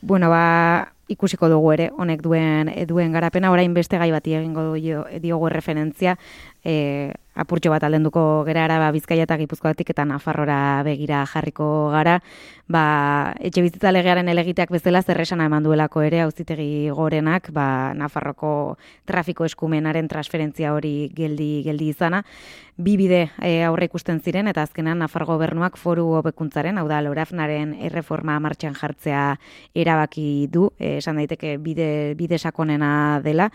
Bueno, ba, ikusiko dugu ere, honek duen duen garapena, orain beste gai bati egingo diogu referentzia, e, apurtxo bat aldenduko gera araba bizkaia eta gipuzkoatik eta nafarrora begira jarriko gara, ba, etxe bizitza legearen elegiteak bezala zerresana eman duelako ere auzitegi gorenak, ba, nafarroko trafiko eskumenaren transferentzia hori geldi, geldi izana, bi bide e, aurre ikusten ziren eta azkenan Nafar gobernuak foru hobekuntzaren, hau da, lorafnaren erreforma martxan jartzea erabaki du, e, esan daiteke bide, bide sakonena dela,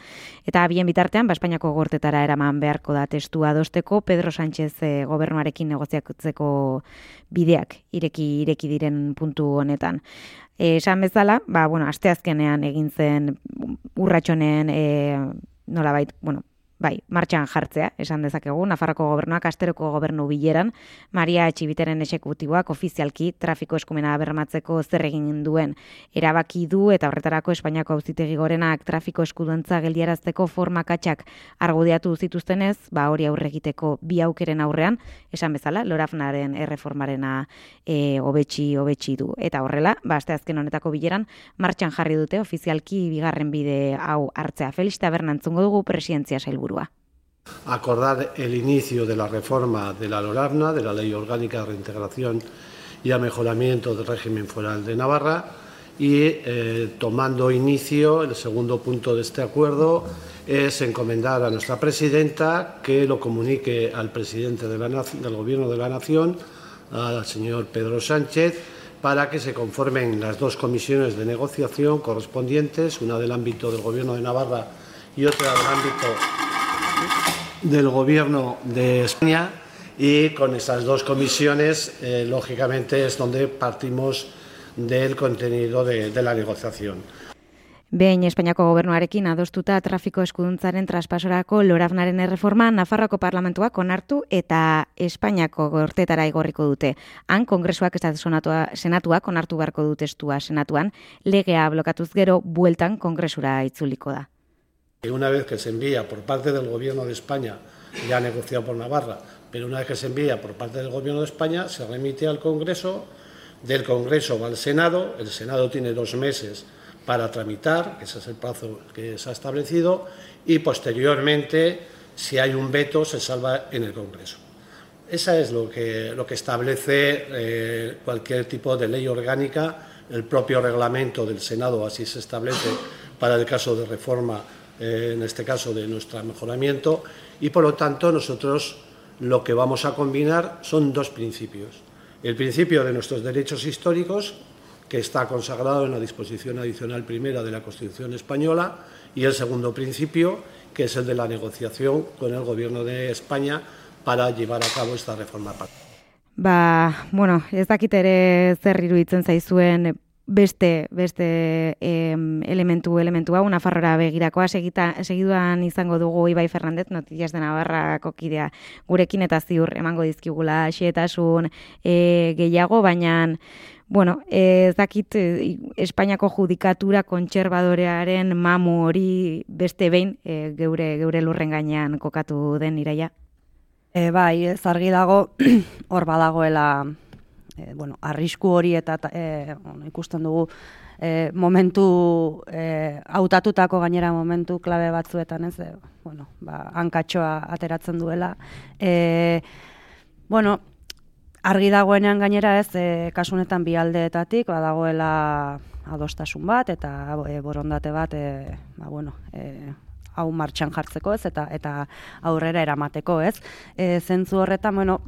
eta bien bitartean, ba, Espainiako gortetara eraman beharko da testua adosteko Pedro Sánchez e, gobernuarekin negoziatzeko bideak ireki ireki diren puntu honetan. Eh, esan bezala, ba bueno, asteazkenean egin zen urratxonen eh nolabait, bueno, bai, martxan jartzea, esan dezakegu, Nafarroko gobernuak asteroko gobernu bileran, Maria Etxibiteren esekutiboak ofizialki trafiko eskumena bermatzeko zer egin duen erabaki du eta horretarako Espainiako auzitegi gorenak trafiko eskuduntza geldiarazteko formakatxak argudiatu zituztenez, ba hori aurre egiteko bi aukeren aurrean, esan bezala, Lorafnaren erreformarena e, hobetxi hobetxi du. Eta horrela, ba azken honetako bileran martxan jarri dute ofizialki bigarren bide hau hartzea. Felix Tabernantzungo dugu presidentzia sailburu Acordar el inicio de la reforma de la LORAVNA, de la Ley Orgánica de Reintegración y a Mejoramiento del Régimen Foral de Navarra y eh, tomando inicio, el segundo punto de este acuerdo es encomendar a nuestra presidenta que lo comunique al presidente del Gobierno de la Nación, al señor Pedro Sánchez, para que se conformen las dos comisiones de negociación correspondientes, una del ámbito del Gobierno de Navarra y otra del ámbito del Gobierno de España y con esas dos comisiones, eh, lógicamente, es donde partimos del contenido de, de la negociación. Behin Espainiako gobernuarekin adostuta trafiko eskuduntzaren traspasorako lorafnaren erreforma Nafarroko parlamentuak onartu eta Espainiako gortetara igorriko dute. Han kongresuak ez senatuak onartu beharko dut estua senatuan, legea blokatuz gero bueltan kongresura itzuliko da. Una vez que se envía por parte del Gobierno de España, ya negociado por Navarra, pero una vez que se envía por parte del Gobierno de España, se remite al Congreso, del Congreso va al Senado, el Senado tiene dos meses para tramitar, ese es el plazo que se ha establecido, y posteriormente, si hay un veto, se salva en el Congreso. Esa es lo que, lo que establece eh, cualquier tipo de ley orgánica, el propio reglamento del Senado así se establece para el caso de reforma, en este caso de nuestro mejoramiento, y por lo tanto nosotros lo que vamos a combinar son dos principios. El principio de nuestros derechos históricos, que está consagrado en la disposición adicional primera de la Constitución española, y el segundo principio, que es el de la negociación con el Gobierno de España para llevar a cabo esta reforma. Ba, bueno, ez dakit ere zer beste beste em, elementu elementu hau Nafarrora begirakoa segita segiduan izango dugu Ibai Fernandez Noticias de Navarrako kidea gurekin eta ziur emango dizkigula xetasun e, gehiago baina Bueno, ez dakit e, Espainiako judikatura kontserbadorearen mamu hori beste behin e, geure geure lurren gainean kokatu den iraia. E, bai, ez argi dago (clears throat) hor badagoela e, bueno, arrisku hori eta e, bueno, ikusten dugu e, momentu e, hautatutako gainera momentu klabe batzuetan ez, e, bueno, ba, hankatxoa ateratzen duela. E, bueno, argi dagoenean gainera ez, e, kasunetan bi aldeetatik, badagoela adostasun bat eta e, borondate bat, e, ba, bueno, e, hau martxan jartzeko ez, eta eta aurrera eramateko ez. E, zentzu horretan, bueno,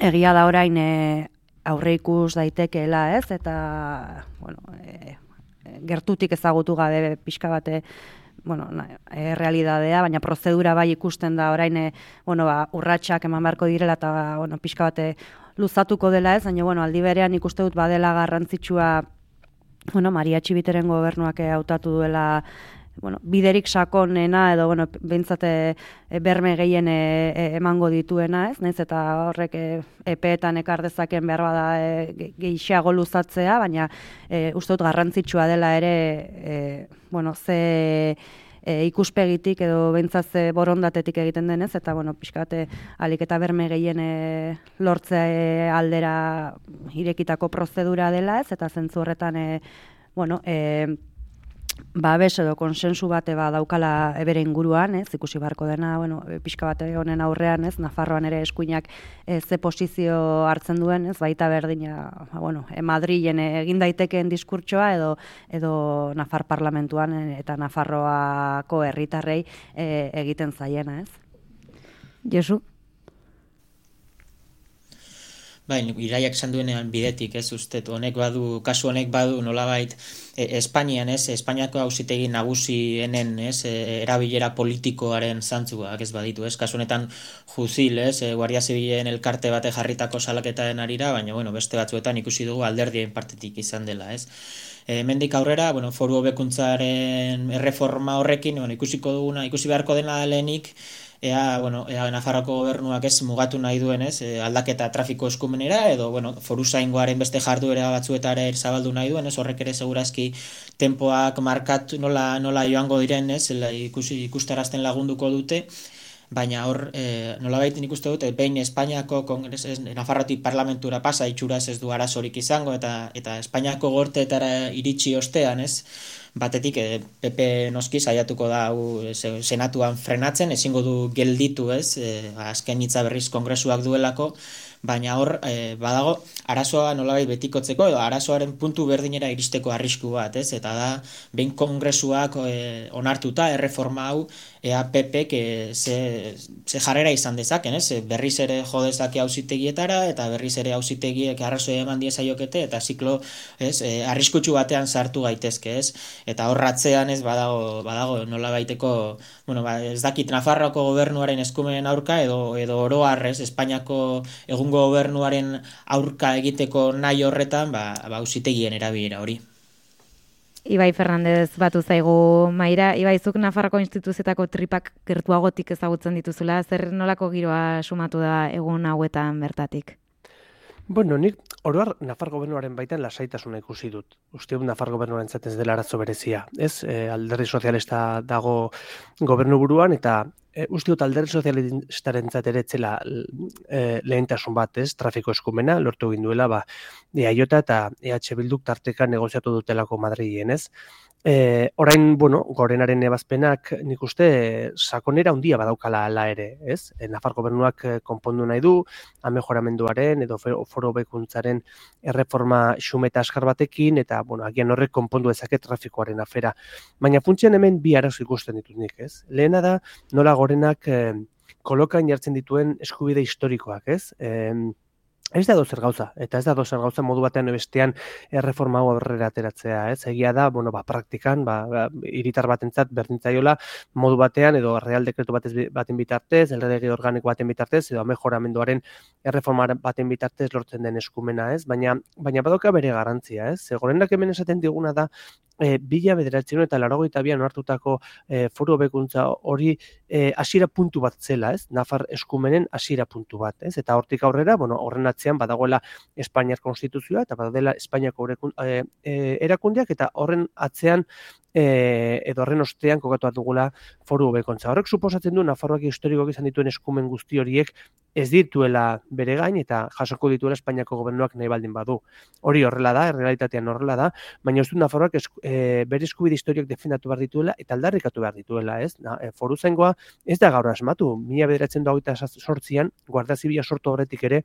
egia da orain e, aurre ikus daitekeela, ez? Eta bueno, e, gertutik ezagutu gabe pixka bate bueno, e, realidadea, baina prozedura bai ikusten da orain e, bueno, ba, urratsak eman beharko direla eta bueno, pixka bate luzatuko dela ez, baina bueno, aldi berean ikuste dut badela garrantzitsua bueno, Maria Txibiteren gobernuak hautatu duela bueno, biderik sakonena edo bueno, beintzate e, berme gehien e, e, emango dituena, ez? Naiz eta horrek e, epeetan ekar dezaken behar bada e, gehiago luzatzea, baina e, uste dut garrantzitsua dela ere e, bueno, ze e, ikuspegitik edo beintzatze borondatetik egiten denez eta bueno, pixkate alik eta berme gehien e, lortzea e, aldera irekitako prozedura dela, ez? Eta zentzu horretan e, bueno, e, ba bes edo konsensu bate ba daukala ebere inguruan, ez, ikusi barko dena, bueno, pixka bate honen aurrean, ez, Nafarroan ere eskuinak e, ze posizio hartzen duen, ez, baita berdina, ba, bueno, e, Madrilen egin daitekeen diskurtsoa edo edo Nafar parlamentuan e, eta Nafarroako herritarrei e, egiten zaiena, ez. Josu, Bai, iraiak esan duenean bidetik, ez uste, honek badu, kasu honek badu nolabait e, Espainian, ez, Espainiako hausitegi nagusienen, ez, e, erabilera politikoaren zantzuak, ez baditu, ez, kasu honetan juzil, ez, e, Guardia Zibilen elkarte bate jarritako salaketaren arira, baina, bueno, beste batzuetan ikusi dugu alderdien partetik izan dela, ez. E, mendik aurrera, bueno, foru hobekuntzaren erreforma horrekin, bueno, ikusiko duguna, ikusi beharko dena lehenik, ea, bueno, ea Nafarroko gobernuak ez mugatu nahi duen, ez, e, aldaketa trafiko eskumenera, edo, bueno, foru zaingoaren beste jarduera batzuetara zabaldu nahi duen, ez, horrek ere segurazki tempoak markatu nola, nola joango diren, ez, ikusi, ikustarazten lagunduko dute, baina hor, e, nola baita nik uste dute, behin Espainiako kongres, ez, Nafarrotik parlamentura pasa, itxuraz ez du arazorik izango, eta eta Espainiako gorteetara iritsi ostean, ez, batetik e, eh, PP noski saiatuko da hau e, senatuan frenatzen, ezingo du gelditu ez, e, azken hitza berriz kongresuak duelako, baina hor e, badago arazoa nolabait betikotzeko edo arazoaren puntu berdinera iristeko arrisku bat, ez? Eta da behin kongresuak e, onartuta erreforma hau EAPP ke ze, ze jarrera izan dezaken, ez? Berriz ere jo dezake auzitegietara eta berriz ere auzitegiek arrazoi eman diezaiokete eta ziklo, ez? E, arriskutsu batean sartu gaitezke, ez? Eta horratzean ez badago badago nolabaiteko, bueno, ba, ez dakit Nafarroako gobernuaren eskumenen aurka edo edo oro harrez Espainiako egungo gobernuaren aurka egiteko nahi horretan, ba, ba ausitegien erabilera hori. Ibai Fernandez batu zaigu maira, Ibai zuk Nafarroko instituzietako tripak gertuagotik ezagutzen dituzula, zer nolako giroa sumatu da egun hauetan bertatik? Bueno, nik oroar Nafar gobernuaren baitan lasaitasuna ikusi dut. Uste dut Nafar gobernuaren zatez dela arazo berezia. Ez, e, alderri sozialista dago gobernu buruan eta e, uste dut alderri sozialistaren zateretzela e, lehentasun bat, ez, trafiko eskumena, lortu ginduela, ba, EAJ eta EH Bilduk tarteka negoziatu dutelako Madrilen, ez? E, orain, bueno, gorenaren ebazpenak nik uste sakonera handia badaukala ala ere, ez? E, Nafar gobernuak eh, konpondu nahi du, amejoramenduaren edo foro bekuntzaren erreforma xumeta askar batekin, eta, bueno, agian horrek konpondu ezake trafikoaren afera. Baina funtsian hemen bi arazo ikusten ditut nik, ez? Lehena da, nola gorenak e, kolokan jartzen dituen eskubide historikoak, ez? E, Ez da dozer gauza, eta ez da dozer gauza modu batean bestean erreforma hau aurrera ateratzea, ez? Egia da, bueno, ba, praktikan, ba, ba iritar batentzat berdintzaiola modu batean edo real dekretu batez baten bitartez, elrege organiko baten bitartez edo mejoramenduaren erreforma baten bitartez lortzen den eskumena, ez? Baina baina badoka bere garrantzia, ez? Zegorenak hemen esaten diguna da e, bila bederatzen eta larogeita bian hartutako e, foru bekuntza hori e, asira puntu bat zela, ez? Nafar eskumenen asira puntu bat, ez? Eta hortik aurrera, bueno, horren atzean badagoela Espainiar konstituzioa eta badela Espainiako e, e, erakundeak eta horren atzean e, edo horren ostean kokatu dugula foru hobekontza. Horrek suposatzen du Nafarroak historikoak izan dituen eskumen guzti horiek ez dituela bere gain eta jasoko dituela Espainiako gobernuak nahi baldin badu. Hori horrela da, errealitatean horrela da, baina du Nafarroak e, bere eskubide historiak defendatu behar dituela eta aldarrikatu behar dituela, ez? Na, e, foru zengoa ez da gaur asmatu, mila bederatzen eta sortzian, guarda zibia sortu horretik ere,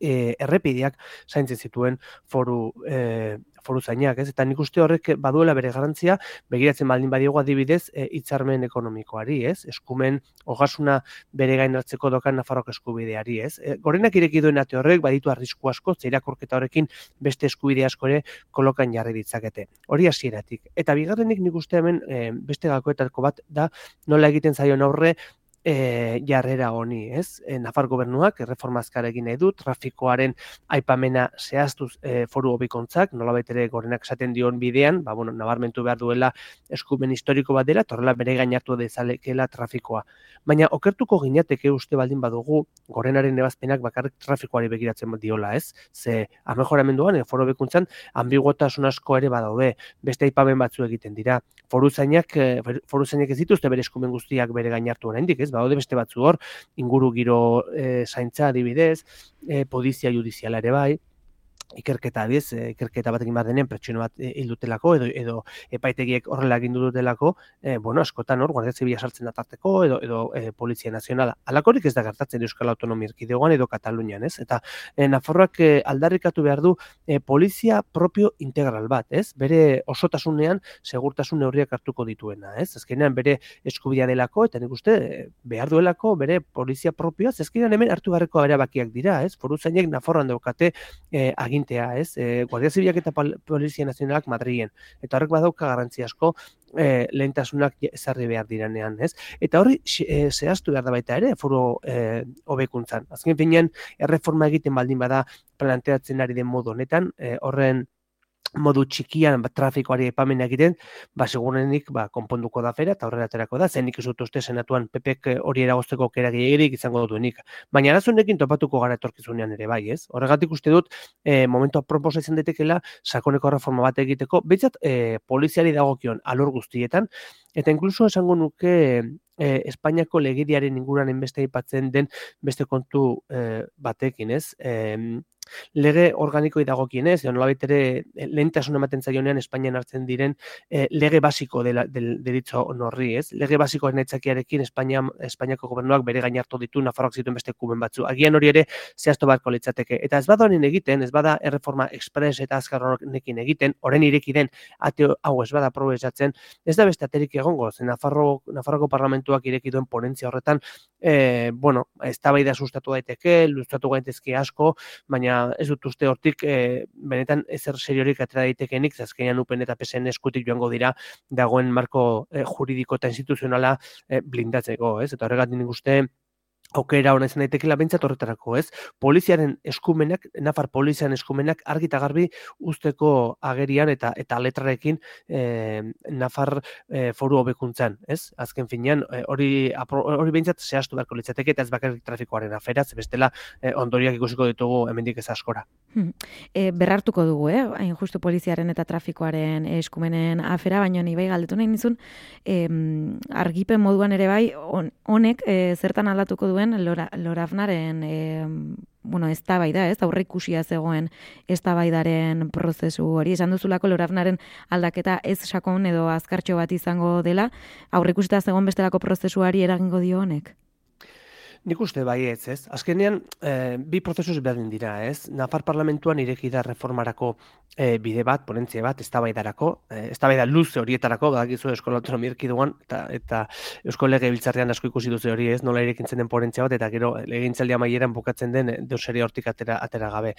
e, errepideak zaintzen zituen foru e, foru zainak, ez? Eta nik uste horrek baduela bere garantzia, begiratzen baldin badiogu adibidez, e, hitzarmen ekonomikoari, ez? Eskumen ogasuna bere gain hartzeko dokan Nafarrok eskubideari, ez? E, gorenak ireki duen ate horrek baditu arrisku asko, zeirakorketa horrekin beste eskubide asko ere kolokan jarri ditzakete. Hori hasieratik. Eta bigarrenik nik uste hemen e, beste gakoetako bat da nola egiten zaion aurre e, jarrera honi, ez? E, Nafar gobernuak erreforma egin nahi du, trafikoaren aipamena zehaztuz e, foru hobikontzak, nola ere gorenak esaten dion bidean, ba, bueno, nabarmentu behar duela eskumen historiko bat dela, torrela bere gainartu dezalekela trafikoa. Baina okertuko ginateke uste baldin badugu, gorenaren ebazpenak bakarrik trafikoari begiratzen diola, ez? Ze, amejoramenduan, e, foru hobikontzan, ambiguotasun asko ere badaude, beste aipamen batzu egiten dira. Foru zainak, e, foru zainak ez dituzte bere eskumen guztiak bere gainartu oraindik, ez? Daude beste batzu hor, inguru giro e, zaintza adibidez, e, polizia judiziala ere bai, ikerketa adiz, e, ikerketa batekin bat denean pertsona bat e, hildutelako edo edo epaitegiek horrela egin dutelako, e, bueno, askotan hor Guardia Zibila sartzen da tarteko edo edo e, Polizia Nazionala. Alakorik ez da gertatzen Euskal Autonomia Erkidegoan edo Katalunian, ez? Eta e, Nafarroak e, aldarrikatu behar du e, polizia propio integral bat, ez? Bere osotasunean segurtasun neurriak hartuko dituena, ez? Azkenean bere eskubidea delako eta nik uste behar duelako bere polizia propioa, azkenean hemen hartu beharreko erabakiak dira, ez? Foruzainek Nafarroan daukate e, agintea, ez? E, Guardia Zibilak eta Polizia Nazionalak Madrien. Eta horrek badauka garrantzi asko e, lehentasunak ezarri behar diranean, ez? Eta horri e, zehaztu behar da baita ere, foro e, hobekuntzan. Azken finean, erreforma egiten baldin bada planteatzen ari den modu honetan, e, horren modu txikian ba, trafikoari epamen egiten, ba, segurenik ba, konponduko da fera, eta horrela aterako da, zenik ez uste senatuan pepek eh, hori eragozteko keragilegirik izango duenik. Baina arazonekin topatuko gara etorkizunean ere bai, ez? Horregatik uste dut, e, momentua proposa izan daitekeela sakoneko reforma bat egiteko, behitzat, e, poliziari dagokion alor guztietan, eta inkluso esango nuke e, Espainiako legidiaren inguran enbeste aipatzen den beste kontu e, batekin, ez? E, lege organiko dagokienez, edo nolabait ere eh, lehentasun ematen zaionean Espainian hartzen diren e, lege basiko dela del deritzo norri, ez? Lege basiko netzakiarekin Espainia Espainiako gobernuak bere gain hartu ditu Nafarroak zituen beste kuben batzu. Agian hori ere zehaztu barko litzateke. Eta ez bada egiten, ez bada erreforma express eta azkar egiten, oren ireki den ate hau ez bada probesatzen, ez da beste aterik egongo, zen Nafarro, Nafarroko parlamentuak ireki duen ponentzia horretan, e, bueno, ez da sustatu daiteke, luztatu gaitezke asko, baina ez dut uste hortik e, benetan ezer seriorik atera daitekenik, zazkenean upen eta pesen eskutik joango dira dagoen marko e, juridiko eta instituzionala e, blindatzeko, ez? Eta horregatik nik uste aukera hona izan daitekela bentsat horretarako, ez? Poliziaren eskumenak, Nafar polizian eskumenak argi eta garbi usteko agerian eta eta letrarekin e, Nafar e, foru hobekuntzan, ez? Azken finean eh, hori hori bentsat zehaztu beharko litzateke eta ez bakarrik trafikoaren afera, ze bestela e, ondoriak ikusiko ditugu hemendik ez askora. E, berrartuko dugu, eh? Hain justu poliziaren eta trafikoaren eskumenen afera, baina ni bai galdetu nahi nizun, e, argipen moduan ere bai honek e, zertan aldatuko duen Lora, Lorafnaren e, bueno, ez da, ez, aurre ikusia zegoen ez prozesu hori, esan duzulako lorafnaren aldaketa ez sakon edo azkartxo bat izango dela, aurre ikusita zegoen bestelako prozesuari eragingo dio honek? Nik uste bai ez, ez. Azkenean, e, bi prozesu berdin dira, ez. Nafar parlamentuan ireki da reformarako e, bide bat, ponentzia bat, ez tabaidarako, e, ez tabaida luze horietarako, badakizu eskola autonomi duan, eta, eta eusko lege biltzarrean asko ikusi duze hori, ez, nola irekintzen den ponentzia bat, eta gero legintzaldi amaieran bukatzen den deuseri hortik atera, atera gabe.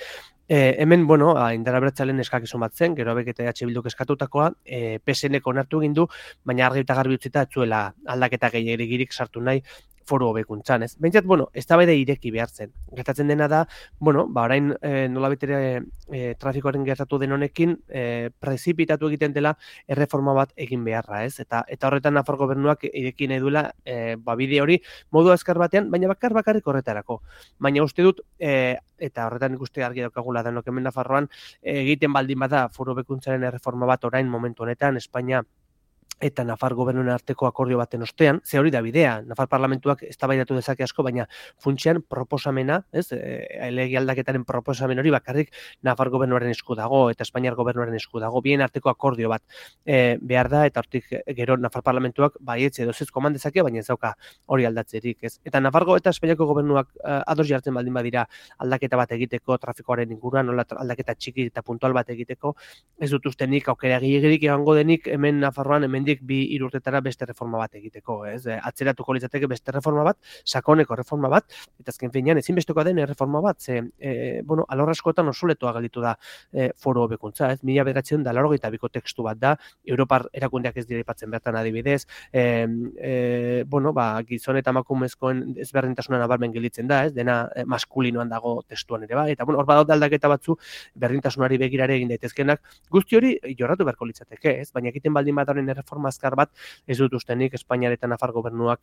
E, hemen, bueno, indara beratzalen eskak izan bat zen, gero abek eta EH Bilduk eskatutakoa, e, PSN-eko onartu egin du, baina argi eta garbi utzita, etzuela aldaketa gehiagirik sartu nahi foru hobekuntzan, ez? Beintzat, bueno, eztabaida ireki behar zen. Gertatzen dena da, bueno, ba orain e, nolabait ere e, trafikoaren gertatu den honekin, e, prezipitatu egiten dela erreforma bat egin beharra, ez? Eta eta horretan Nafar gobernuak ireki nahi duela e, ba bide hori modu azkar batean, baina bakar bakarrik horretarako. Baina uste dut e, eta horretan ikuste argi daukagula da hemen Nafarroan egiten baldin bada foru hobekuntzaren erreforma bat orain momentu honetan Espainia eta Nafar gobernuen arteko akordio baten ostean, ze hori da bidea, Nafar parlamentuak eztabaidatu dezake asko, baina funtsian proposamena, ez, e, aldaketaren proposamen hori bakarrik Nafar gobernuaren esku dago eta Espainiar gobernuaren esku dago, bien arteko akordio bat e, behar da, eta hortik gero Nafar parlamentuak baietze edo zez koman dezake, baina ez dauka hori aldatzerik, ez. Eta Nafargo eta Espainiako gobernuak uh, ados jartzen baldin badira aldaketa bat egiteko trafikoaren inguruan, nola aldaketa txiki eta puntual bat egiteko, ez dut ustenik aukera gilegirik egango denik hemen Nafarroan, hemen hemendik bi irurtetara beste reforma bat egiteko, ez? E, atzeratuko litzateke beste reforma bat, sakoneko reforma bat, eta azken finean ezinbestekoa den reforma bat, ze, e, bueno, alor askotan osoletoa galitu da e, foro hobekuntza, ez? Mila beratzen da larrogeita biko tekstu bat da, Europar erakundeak ez dira ipatzen bertan adibidez, e, e, bueno, ba, gizon eta makumezkoen ezberdintasunan abarmen gelitzen da, ez? Dena maskulinoan dago testuan ere bai, eta bueno, hor badot aldaketa batzu berdintasunari begirare egin daitezkenak, guzti hori jorratu beharko litzateke, ez? Baina egiten baldin bat horren erreforma azkar bat ez dut ustenik Espainiar eta Nafar gobernuak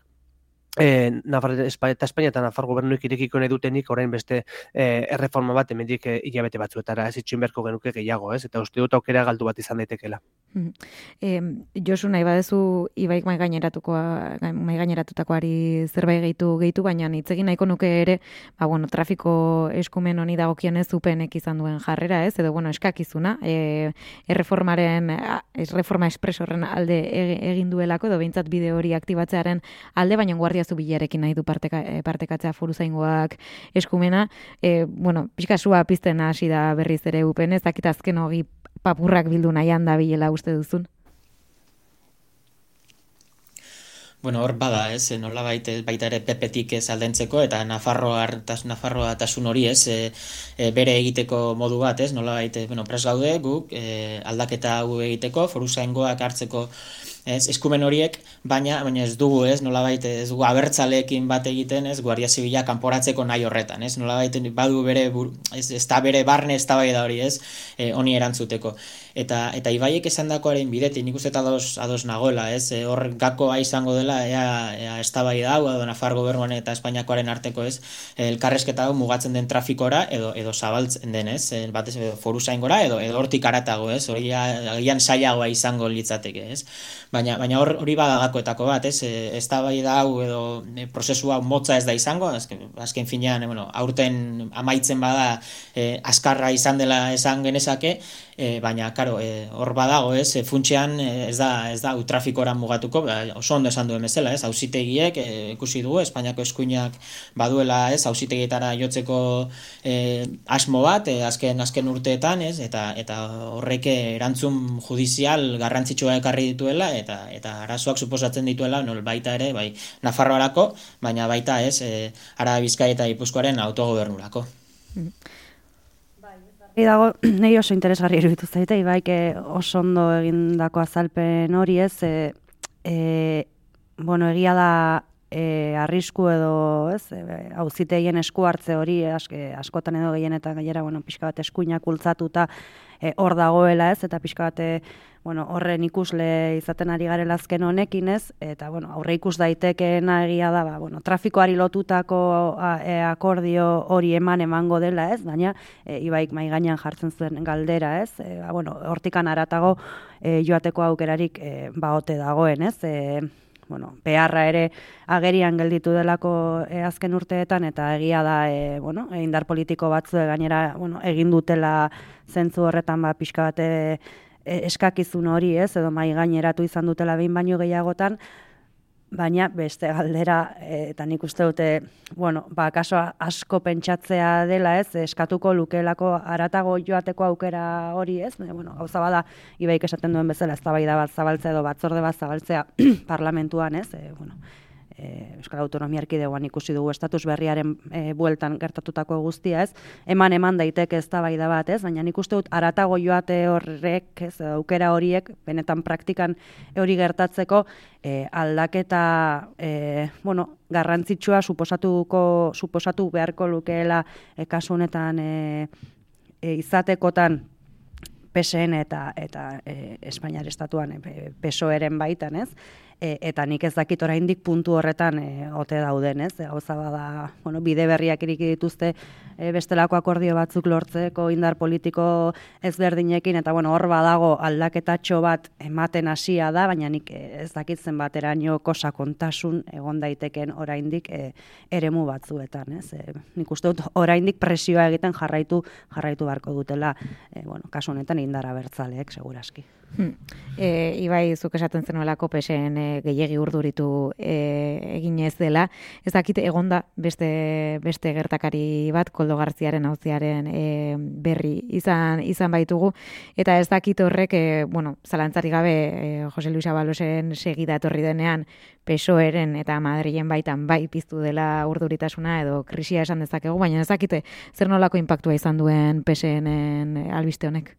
e, Nafar, eta Espainia eta Nafar gobernuik irekiko nahi dutenik orain beste e, erreforma bat emendik e, hilabete batzuetara, ez itxin berko genuke gehiago, ez? Eta uste dut aukera galdu bat izan daitekela. E, Josu nahi badezu ibaik mai gaineratuko mai gaineratutakoari zerbait gehitu gehitu baina hitz egin nahiko nuke ere ba bueno trafiko eskumen honi dagokionez zupenek izan duen jarrera ez edo bueno eskakizuna e, erreformaren erreforma expresorren alde egin duelako edo beintzat bide hori aktibatzearen alde baina guardia zubilarekin nahi du parteka, e, partekatzea foruzaingoak eskumena e, bueno pixka sua pizten hasi da berriz ere upen ez dakit azken hogi papurrak bildu nahian da bilela uste duzun? Bueno, hor bada, ez, nola baita, baita ere pepetik ez aldentzeko, eta Nafarroa, tas, Nafarroa tasun hori, ez, e, e, bere egiteko modu bat, ez, nola baita, bueno, pres gaude, guk, e, aldaketa hau egiteko, foru zaingoak hartzeko, ez, eskumen horiek, baina, baina ez dugu, ez, nola baita, ez dugu abertzaleekin bat egiten, ez, guardia zibila kanporatzeko nahi horretan, ez, nola baita, badu bere, ez, ez da bere barne ez da hori, ez, e, honi erantzuteko eta eta ibaiek esandakoaren bidetik nik uste ados ados nagoela, ez? E, hor gakoa izango dela ea ea eztabaida hau edo Nafar gobernuan eta Espainiakoaren arteko, ez? Elkarresketa hau mugatzen den trafikora edo edo zabaltzen den, ez? E, batez edo foru zaingora edo edo hortik aratago, ez? Hori agian sailagoa izango litzateke, ez? Baina baina hor hori bada gakoetako bat, ez? E, eztabaida hau edo e, prozesua motza ez da izango, azken, azken finean, bueno, aurten amaitzen bada e, askarra izan dela esan genezake, e, baina claro, e, hor badago, ez, e, funtsean e, ez da ez da trafikora mugatuko, ba, oso ondo esan duen bezala, ez, auzitegiek e, ikusi dugu Espainiako eskuinak baduela, ez, auzitegietara jotzeko e, asmo bat, e, azken azken urteetan, ez, eta eta horrek erantzun judizial garrantzitsua ekarri dituela eta eta arazoak suposatzen dituela, nol baita ere, bai, Nafarroarako, baina baita, ez, e, Ara Bizkaia eta Gipuzkoaren autogobernurako. Dago, (clears throat) nahi oso interesgarri eruditu zaite, ibaik oso ondo egindako azalpen hori ez, e, e, bueno, egia da e, arrisku edo, ez, e, auziteien esku hartze hori, aske, askotan edo gehien eta gainera, bueno, pixka bat eskuinak ultzatuta e, hor dagoela ez, eta pixka bat bueno, horren ikusle izaten ari garen azken honekin ez, eta bueno, aurre ikus daitekeena egia da, ba, bueno, trafikoari lotutako e, akordio hori eman emango dela ez, baina e, ibaik mai gainean jartzen zuen galdera ez, e, ba, bueno, hortikan aratago e, joateko aukerarik e, baote dagoen ez, e, bueno, beharra ere agerian gelditu delako e, azken urteetan eta egia da e, bueno, indar politiko batzu gainera bueno, egin dutela zentzu horretan ba pixka bate eskakizun hori, ez, edo mai gaineratu izan dutela behin baino gehiagotan, baina beste galdera, e, eta nik uste dute, bueno, ba, kaso asko pentsatzea dela, ez, eskatuko lukelako aratago joateko aukera hori, ez, e, bueno, gauza bada, ibaik esaten duen bezala, ez bat zabaltzea edo batzorde bat zabaltzea (clears throat) parlamentuan, ez, e, bueno, e, Euskal Autonomia Erkidegoan ikusi dugu estatus berriaren e, bueltan gertatutako guztia, ez? Eman eman daiteke ez da bat, ez? Baina nik uste dut aratago joate horrek, ez, aukera horiek, benetan praktikan hori gertatzeko, e, aldaketa, e, bueno, garrantzitsua suposatuko, suposatu beharko lukeela e, kasu honetan e, e, izatekotan PSN eta eta e, Espainiar estatuan e, PSOEren baitan, ez? E, eta nik ez dakit oraindik puntu horretan e, ote dauden, ez? E, gauza bada, bueno, bide berriak iriki dituzte e, bestelako akordio batzuk lortzeko indar politiko ezberdinekin eta bueno, hor badago aldaketatxo bat ematen hasia da, baina nik ez dakitzen bateraino kosa kontasun egon daiteken oraindik e, eremu batzuetan, ez? E, nik uste dut oraindik presioa egiten jarraitu jarraitu beharko dutela, e, bueno, kasu honetan indara bertzaleek segurazki. Hmm. E, ibai, zuk esaten zenuelako pesen e, gehiegi urduritu e, egin ez dela. Ez dakit egonda beste, beste gertakari bat, koldo garziaren hauziaren e, berri izan, izan baitugu. Eta ez dakit horrek, e, bueno, zalantzari gabe, e, Jose Luis Abalosen segida etorri denean, pesoeren eta Madrilen baitan bai piztu dela urduritasuna edo krisia esan dezakegu, baina ez dakite zer nolako impactua izan duen pesenen albiste honek.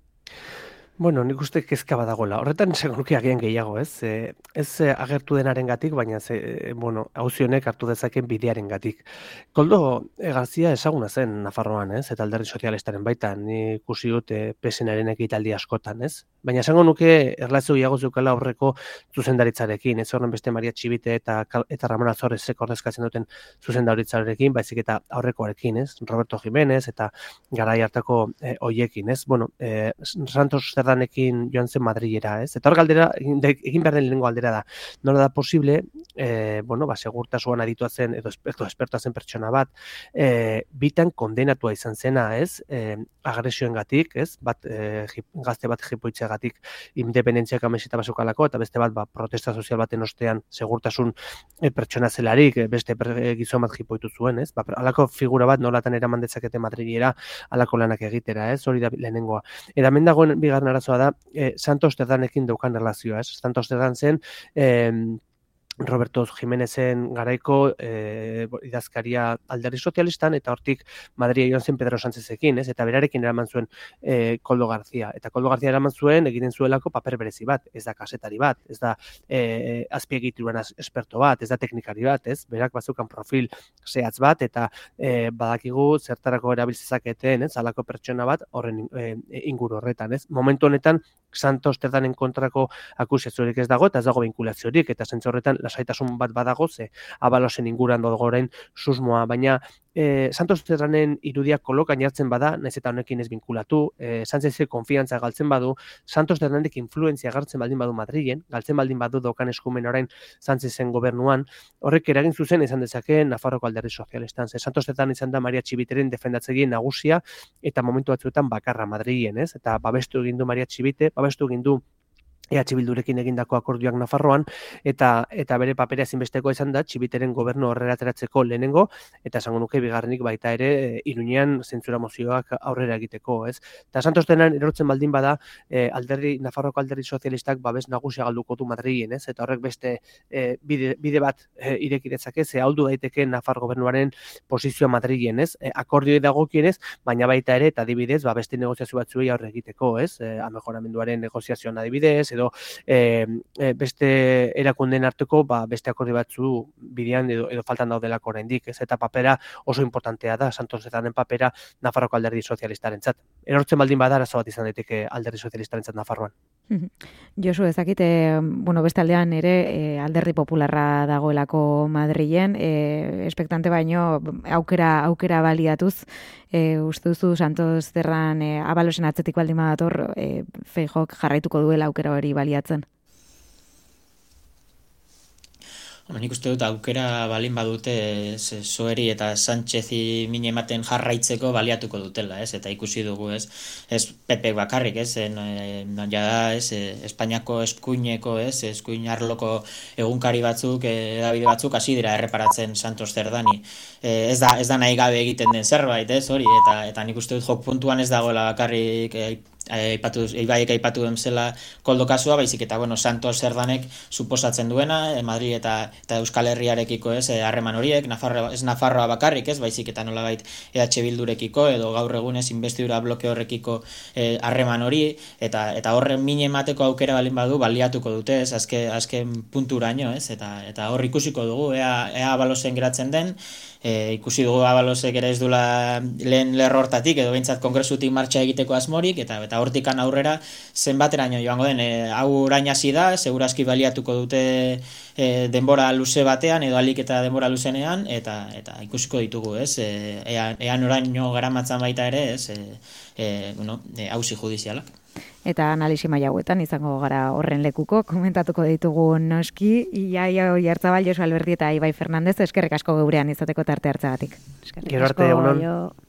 Bueno, nik uste kezka badagola. Horretan esango nuke agian gehiago, ez? E, ez e, agertu denaren gatik, baina ze, e, bueno, hauzionek hartu dezaken bidearen gatik. Koldo egazia ezaguna zen Nafarroan, ez? Eta alderri sozialistaren baitan, nik ikusi dut e, pesenaren ekitaldi askotan, ez? Baina esango nuke erlazio iago zeukala horreko zuzendaritzarekin, ez horren beste Maria Txibite eta, eta Ramon Azorez ordezkatzen duten zuzendaritzarekin, baizik eta aurrekoarekin, ez? Roberto Jiménez eta garai hartako e, oiekin, ez? Bueno, e, Santos Amsterdamekin joan zen Madrilera, ez? Eta hor galdera, egin behar den lehenko galdera da. Nola da posible, e, bueno, ba, segurtasuan aditua zen, edo esperto, espertoa zen pertsona bat, e, bitan kondenatua izan zena, ez? E, agresioen gatik, ez? Bat, e, gazte bat jipoitzea gatik, independentziak amesita basukalako, eta beste bat, ba, protesta sozial baten ostean, segurtasun e, pertsona zelarik, beste per, e, gizon bat jipoitu zuen, ez? Ba, alako figura bat nolatan eraman dezakete Madrilera, alako lanak egitera, ez? Hori da lehenengoa. Eta mendagoen bigarren arazoa da e, Santos Terdanekin daukan relazioa, ez? Santos Terdan zen e, Roberto Jiménezen garaiko e, idazkaria alderri sozialistan eta hortik Madria joan zen Pedro Sánchezekin, ez? Eta berarekin eraman zuen e, Koldo Garzia. Eta Koldo Garzia eraman zuen egiten zuelako paper berezi bat, ez da kasetari bat, ez da e, azpiegituran esperto bat, ez da teknikari bat, ez? Berak bazukan profil zehatz bat eta e, badakigu zertarako erabiltzezaketen, ez? Alako pertsona bat horren e, inguru horretan, ez? Momentu honetan Santos Terdanen kontrako akusiaziorik ez dago eta ez dago vinkulaziorik eta zentzu horretan lasaitasun bat badago ze abalosen inguran dago orain susmoa. Baina e, Santos Terranen irudiak kolokan jartzen bada, naiz eta honekin ez binkulatu, e, Sanchezek konfiantza galtzen badu, Santos Terranek influenzia gartzen baldin badu Madrilen, galtzen baldin badu dokan eskumen orain Sanchezen gobernuan, horrek eragin zuzen izan dezake Nafarroko alderri sozialistan. Ze Santos Terran izan da Maria Txibiteren defendatzegien nagusia eta momentu batzuetan bakarra Madrilen, ez? Eta babestu egin du Maria Txibite, babestu egin du EH Bildurekin egindako akordioak Nafarroan eta eta bere papera ezinbesteko izan da Txibiteren gobernu horrela ateratzeko lehenengo eta esango nuke bigarrenik baita ere e, Iruñean zentsura mozioak aurrera egiteko, ez? Ta Santos denan erortzen baldin bada e, alderdi Nafarroko alderdi sozialistak babes nagusia galduko du Madrilen, ez? Eta horrek beste e, bide, bide bat e, ireki ze aldu daiteke Nafar gobernuaren posizioa Madrilen, ez? E, akordioi dagokienez, baina baita ere eta adibidez, ba beste negoziazio batzuei aurre egiteko, ez? E, negoziazioan adibidez, edo e, beste erakunden arteko ba, beste akordi batzu bidean edo, edo faltan daudelako oraindik ez eta papera oso importantea da Santos Zetanen papera Nafarroko alderdi sozialistaren zat. Erortzen baldin bada arazo bat izan daiteke alderdi sozialistaren zat Nafarroan. Josu, ezakite, bueno, beste aldean ere e, alderdi popularra dagoelako Madrilen, e, espektante baino aukera aukera baliatuz, e, uste duzu Santos Zerran e, abalosen atzetik baldin badator, e, feijok jarraituko duela aukera hori baliatzen? Bueno, nik uste dut aukera balin badute Soeri eta Sánchezi mine ematen jarraitzeko baliatuko dutela, ez? Eta ikusi dugu, ez? Ez Pepe bakarrik, ez? En, en, ja da, ez? Espainiako eskuineko, ez? Eskuin arloko egunkari batzuk, edabide batzuk hasi dira erreparatzen Santos Zerdani. E, ez da ez da nahi gabe egiten den zerbait, ez? Hori eta eta nik uste dut jok puntuan ez dagoela bakarrik e, aipatu ibaiek aipatu den zela koldo kasua baizik eta bueno Santos Serdanek suposatzen duena e, Madrid eta eta Euskal Herriarekiko ez eh, harreman horiek Nafarroa ez Nafarroa bakarrik ez baizik eta nolabait EH Bildurekiko edo gaur egunez investidura bloke horrekiko eh, harreman hori eta eta horren mine emateko aukera balin badu baliatuko dute ez azke, azken punturaino ez eta eta hor ikusiko dugu ea ea balosen geratzen den e, ikusi dugu abalosek ere ez dula lehen lerro hortatik edo behintzat kongresutik martxa egiteko asmorik eta eta hortikan aurrera zenbateraino joango den. E, hau orain hasi da segurazki baliatuko dute e, denbora luze batean edo alik eta denbora luzenean eta eta ikusiko ditugu ez? E, ean, ean oraino garamatzan baita ere ez? E, e, bueno, e, judizialak eta analisi maila hauetan izango gara horren lekuko komentatuko ditugu noski. Ia ia Oiartzabal Josu Alberdi eta Ibai Fernandez eskerrik asko geurean izateko tarte hartzagatik. Eskerrik asko